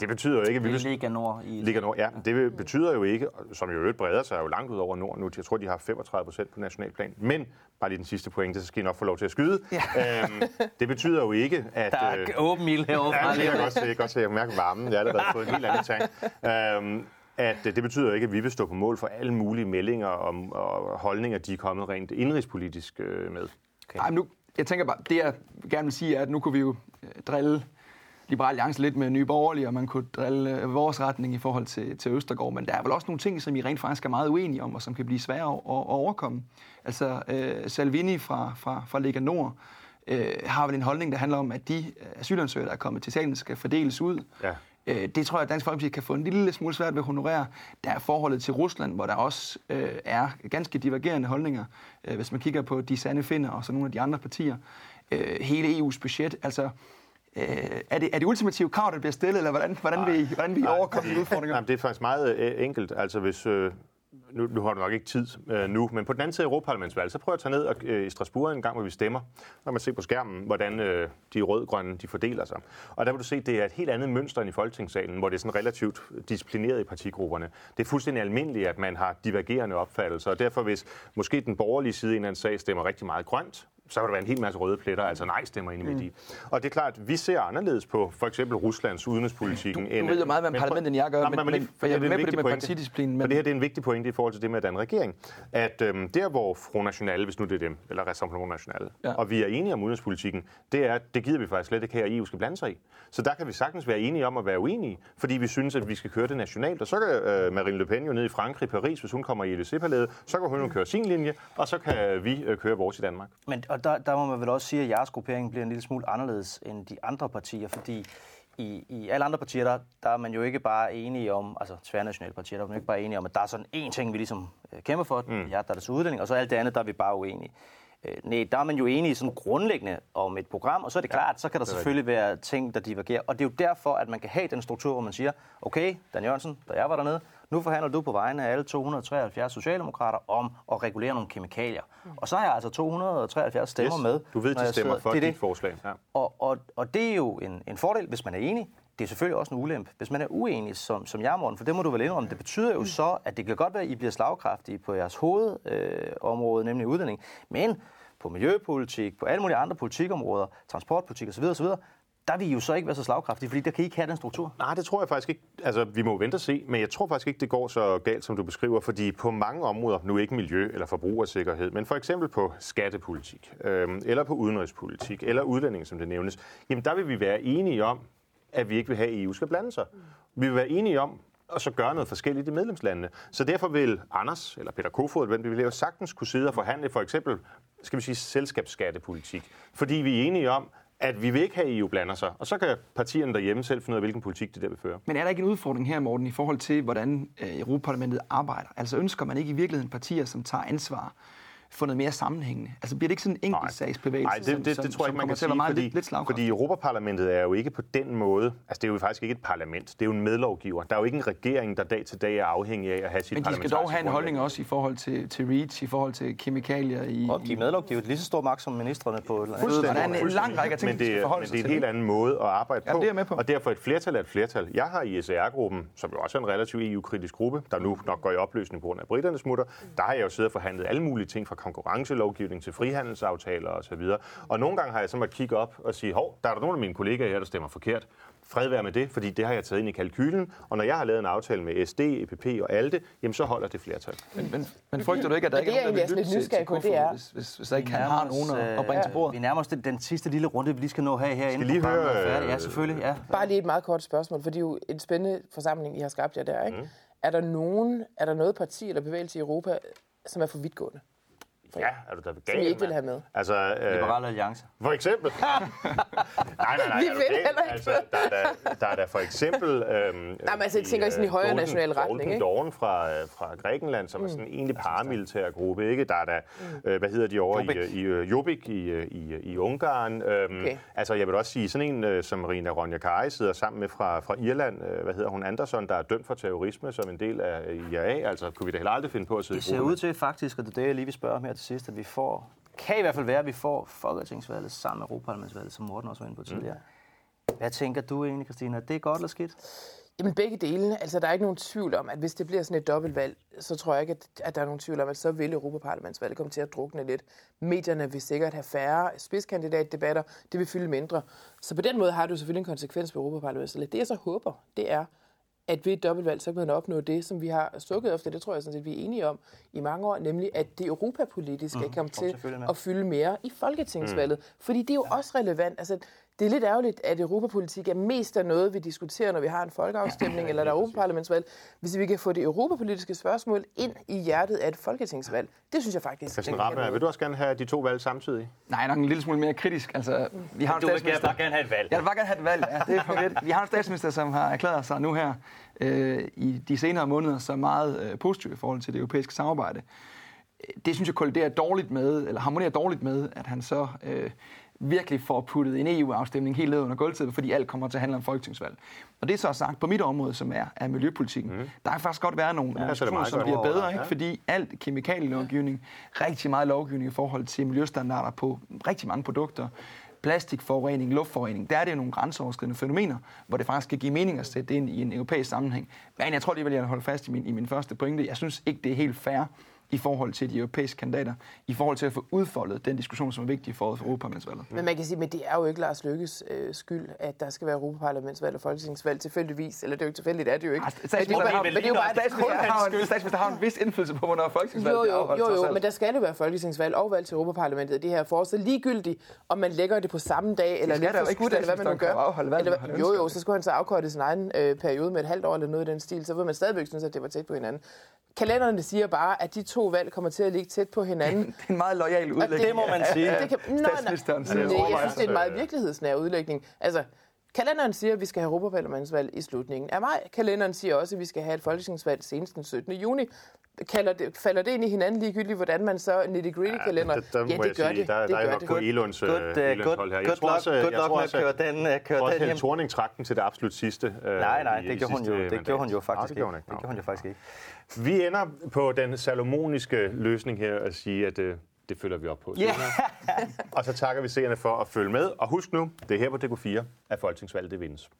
Det betyder jo ikke, at vi Det er Liga Nord i Ligger Nord, ja. Det betyder jo ikke, som jo øvrigt breder sig jo langt ud over Nord nu. Jeg tror, de har 35 procent på nationalplan. Men, bare lige den sidste pointe, så skal I nok få lov til at skyde. Ja. Øhm, det betyder jo ikke, at... Der er åben ild herovre. Ja, det kan jeg godt se. Jeg kan godt se, jeg kan mærke varmen. Jeg har allerede fået en helt anden tang. Øhm, at øh, det betyder ikke, at vi vil stå på mål for alle mulige meldinger om, og holdninger, de er kommet rent indrigspolitisk øh, med. Okay. Ej, men nu, jeg tænker bare, det jeg gerne vil sige er, at nu kunne vi jo øh, drille Liberal Alliance lidt med Nye Borgerlige, og man kunne drille øh, vores retning i forhold til, til Østergaard, men der er vel også nogle ting, som I rent faktisk er meget uenige om, og som kan blive svære at, at overkomme. Altså, øh, Salvini fra, fra, fra Lega Nord øh, har vel en holdning, der handler om, at de øh, asylansøgere, der er kommet til Italien, skal fordeles ud. Ja. Øh, det tror jeg, at Dansk Folkeparti kan få en lille smule svært ved at honorere. Der er forholdet til Rusland, hvor der også øh, er ganske divergerende holdninger, øh, hvis man kigger på de sande finder og så nogle af de andre partier. Øh, hele EU's budget, altså... Øh, er, det, er det ultimative krav, der bliver stillet, eller hvordan, hvordan, vil, I, hvordan vil I overkomme de udfordringer? Jamen, det er faktisk meget øh, enkelt. Altså, hvis, øh, nu, nu har du nok ikke tid øh, nu, men på den anden side af Europaparlamentsvalget, så prøv at tage ned og, øh, i Strasbourg en gang, hvor vi stemmer. når man ser på skærmen, hvordan øh, de rød-grønne de fordeler sig. Og der vil du se, at det er et helt andet mønster end i Folketingssalen, hvor det er sådan relativt disciplineret i partigrupperne. Det er fuldstændig almindeligt, at man har divergerende opfattelser, og derfor hvis måske den borgerlige side i en eller anden sag stemmer rigtig meget grønt, så kan der være en hel masse røde pletter, altså nej stemmer ind i midt i. Og det er klart, at vi ser anderledes på for eksempel Ruslands udenrigspolitikken. Du, du ved jo meget, hvad parlamentet end jeg gør, Nå, men, men, lige- for jeg er med på det vigtig med pointe. partidisciplin. Men Men det her det er en vigtig pointe i forhold til det med at danne regering. At øhm, der, hvor Front National, hvis nu det er dem, eller Rassemblement National, Ja. og vi er enige om udenrigspolitikken, det er, at det gider vi faktisk slet ikke her, at EU skal blande sig i. Så der kan vi sagtens være enige om at være uenige, fordi vi synes, at vi skal køre det nationalt. Og så kan øh, Marine Le Pen jo ned i Frankrig, Paris, hvis hun kommer i Élysée-palæet, så kan hun jo køre sin linje, og så kan vi øh, køre vores i Danmark. Men og der, der må man vel også sige, at jeres gruppering bliver en lille smule anderledes end de andre partier, fordi i, i alle andre partier, der, der er man jo ikke bare enige om, altså tværnationale partier, der er man jo ikke bare enige om, at der er sådan én ting, vi ligesom øh, kæmper for, mm. ja, der er det så uddeling, og så alt det andet, der er vi bare uenige. Øh, nej, der er man jo enige sådan grundlæggende om et program, og så er det klart, så kan der selvfølgelig være ting, der divergerer. Og det er jo derfor, at man kan have den struktur, hvor man siger, okay, Dan Jørgensen, da jeg var dernede, nu forhandler du på vegne af alle 273 socialdemokrater om at regulere nogle kemikalier. Og så har jeg altså 273 stemmer Yes, med. Du ved, de stemmer sidder- for det dit forslag. Ja. Og, og, og det er jo en, en fordel, hvis man er enig. Det er selvfølgelig også en ulempe, hvis man er uenig, som, som jeg, Morten, for det må du vel indrømme. Det betyder jo så, at det kan godt være, at I bliver slagkraftige på jeres hovedområde, øh, nemlig udlænding. Men på miljøpolitik, på alle mulige andre politikområder, transportpolitik osv., osv., der vil I jo så ikke være så slagkraftige, fordi der kan I ikke have den struktur. Nej, det tror jeg faktisk ikke. Altså, vi må vente og se, men jeg tror faktisk ikke, det går så galt, som du beskriver, fordi på mange områder, nu ikke miljø eller forbrugersikkerhed, men for eksempel på skattepolitik, øh, eller på udenrigspolitik, eller udlænding, som det nævnes, jamen der vil vi være enige om, at vi ikke vil have, at EU skal blande sig. Vi vil være enige om, og så gøre noget forskelligt i medlemslandene. Så derfor vil Anders, eller Peter Kofod, eller hvem vi vil jo sagtens kunne sidde og forhandle for eksempel, skal vi sige, selskabsskattepolitik. Fordi vi er enige om, at vi vil ikke have, at EU blander sig. Og så kan partierne derhjemme selv finde ud af, hvilken politik det der vil føre. Men er der ikke en udfordring her, Morten, i forhold til, hvordan øh, Europaparlamentet arbejder? Altså ønsker man ikke i virkeligheden partier, som tager ansvar for noget mere sammenhængende? Altså bliver det ikke sådan en enkeltsagsbevægelse, Nej, det, det, det, som, det tror jeg ikke, man kan sige, meget fordi, lidt, lidt fordi Europaparlamentet er jo ikke på den måde, altså det er jo faktisk ikke et parlament, det er jo en medlovgiver. Der er jo ikke en regering, der dag til dag er afhængig af at have sit Men de skal dog have en holdning også i forhold til, til REACH, i forhold til kemikalier i... Og de er medlovgivet lige så stor magt som ministerne på... Fuldstændig. Der er en- lang række af ting, men de skal det, forholde men det er en helt anden måde at arbejde Ja, på. det er med på. Og derfor et flertal er et flertal. Jeg har i SR-gruppen, som jo også er en relativt EU-kritisk gruppe, der nu nok går i opløsning på grund af britternes smutter, der har jeg jo siddet og forhandlet alle mulige ting fra konkurrencelovgivning til frihandelsaftaler osv. Og nogle gange har jeg så måttet kigge op og sige, hov, der er der nogle af mine kollegaer her, der stemmer forkert. Fred være med det, fordi det har jeg taget ind i kalkylen. Og når jeg har lavet en aftale med SD, EPP og ALDE, jamen så holder det flertal. Men, men, men frygter du ikke, at der ikke er nogen, der vil lytte til, til nysgerrig på, det Kofod, er- hvis, hvis, hvis der ikke har nogen at, at bringe til Vi bordet? nærmer os den, den sidste lille runde, vi lige skal nå her herinde. lige Programmet er høre. Ja, øh, selvfølgelig. Ja. Bare lige et meget kort spørgsmål, for det er jo en spændende forsamling, I har skabt jer der, ikke? Mm. Er der nogen, er der noget parti eller bevægelse i Europa, som er for vidtgående? Ja, er du da Som I gal, ikke vil have med? Altså, øh, Liberale Alliance. For eksempel. (laughs) nej, nej, nej. Vi vil gal? heller ikke. Altså, der, er der, der er der for eksempel... Øhm, Nej, men altså, jeg tænker i sådan i højere national retning, Golden ikke? Dawn fra, øh, fra Grækenland, som mm. er sådan en egentlig paramilitær gruppe, ikke? Der er der, øh, hvad hedder de over Jobbik. i, i øh, Jobbik i, øh, i, i Ungarn. Øhm, Okay. Altså, jeg vil også sige, sådan en øh, som Marina Ronja Kari sidder sammen med fra, fra Irland, øh, hvad hedder hun, Anderson, der er dømt for terrorisme som en del af IRA. Altså, kunne vi da heller aldrig finde på at sidde Det ser ud til faktisk, og det er det, jeg lige vil spørge om her til sidst, at vi får, kan i hvert fald være, at vi får Folketingsvalget sammen med Europaparlamentsvalget, som Morten også var inde på tidligere. Hvad tænker du egentlig, Christina? Er det godt eller skidt? Jamen begge dele. Altså, der er ikke nogen tvivl om, at hvis det bliver sådan et dobbeltvalg, så tror jeg ikke, at, at der er nogen tvivl om, at så vil Europaparlamentsvalget komme til at drukne lidt. Medierne vil sikkert have færre spidskandidatdebatter. Det vil fylde mindre. Så på den måde har du selvfølgelig en konsekvens på Europaparlamentsvalget. Det jeg så håber, det er, at ved et dobbeltvalg, så kan man opnå det, som vi har stukket efter. Det tror jeg sådan set, vi er enige om i mange år, nemlig at det europapolitiske mm, kommer til at fylde mere i folketingsvalget. Mm. Fordi det er jo ja. også relevant. Altså, det er lidt ærgerligt, at europapolitik er mest af noget, vi diskuterer, når vi har en folkeafstemning eller der er europaparlamentsvalg. Hvis vi kan få det europapolitiske spørgsmål ind i hjertet af et folketingsvalg, det synes jeg faktisk... Christian noget. vil du også gerne have de to valg samtidig? Nej, nok en lille smule mere kritisk. Altså, vi har en Du vil bare gerne have et valg. Jeg vil bare gerne have et valg. Ja, det er. Vi har en statsminister, som har erklæret sig nu her øh, i de senere måneder så meget øh, positiv i forhold til det europæiske samarbejde. Det synes jeg kolliderer dårligt med, eller harmonerer dårligt med, at han så øh, virkelig får puttet en EU-afstemning helt ned under gulvtæppet, fordi alt kommer til at handle om folketingsvalg. Og det er så sagt på mit område, som er, er miljøpolitikken. Mm. Der kan faktisk godt være nogle, ja, er meget som bliver bedre, ikke? Ja. fordi alt kemikalielovgivning, rigtig meget lovgivning i forhold til miljøstandarder på rigtig mange produkter, plastikforurening, luftforurening, der er det jo nogle grænseoverskridende fænomener, hvor det faktisk kan give mening at sætte det ind i en europæisk sammenhæng. Men jeg tror alligevel, jeg vil holde fast i min, i min første pointe. Jeg synes ikke, det er helt fair, i forhold til de europæiske kandidater, i forhold til at få udfoldet den diskussion, som er vigtig for for Europaparlamentsvalget. Men man kan sige, at det er jo ikke Lars Lykkes øh, skyld, at der skal være Europaparlamentsvalg og folketingsvalg tilfældigvis. Eller det er jo ikke tilfældigt, er det jo ikke. Ah, Statsminister har, men det er jo bare, statsminister en- statsminister har en vis indflydelse på, hvornår folketingsvalget Jo, jo, jo, jo, alt. men der skal jo være folketingsvalg og valg til Europaparlamentet i det her forår. Så ligegyldigt, om man lægger det på samme dag, eller lidt jo for ikke. skudt, eller hvad man nu gør. jo valg, eller, jo, jo, så skulle han så afkorte sin egen øh, periode med et halvt år eller noget i den stil. Så vil man stadigvæk synes, at det var tæt på hinanden. Kalenderne siger bare, at de to valg kommer til at ligge tæt på hinanden. (laughs) Det er en meget lojal udlægning. det må man sige. Det kan, nej, Statsministeren nej, siger. nej, jeg tror synes, det er en meget virkelighedsnær udlægning. Altså, kalenderen siger, at vi skal have Europaparlamentsvalg i slutningen af maj. Kalenderen siger også, at vi skal have et folketingsvalg senest den 17. juni. Kalder det, falder det ind i hinanden ligegyldigt, hvordan man så kalender? der, der, ja, må det jeg gør sige, det. der, det der er nok det. på Elunds, Good, uh, Elunds good, hold her. good luck, øh, good luck med at køre den, uh, køre også den hjem. Thorning trak den til det absolut sidste. øh, Nej, nej, i- i det gjorde hun jo, det gjorde hun jo Nå, faktisk det ikke. gjorde hun ikke. Det Nå, gjorde hun jo faktisk ikke. Vi ender på den salomoniske løsning her at sige, at øh, det følger vi op på. Senere. (laughs) Og så takker vi seerne for at følge med. Og husk nu, det er her på DK4, at folketingsvalget det vindes.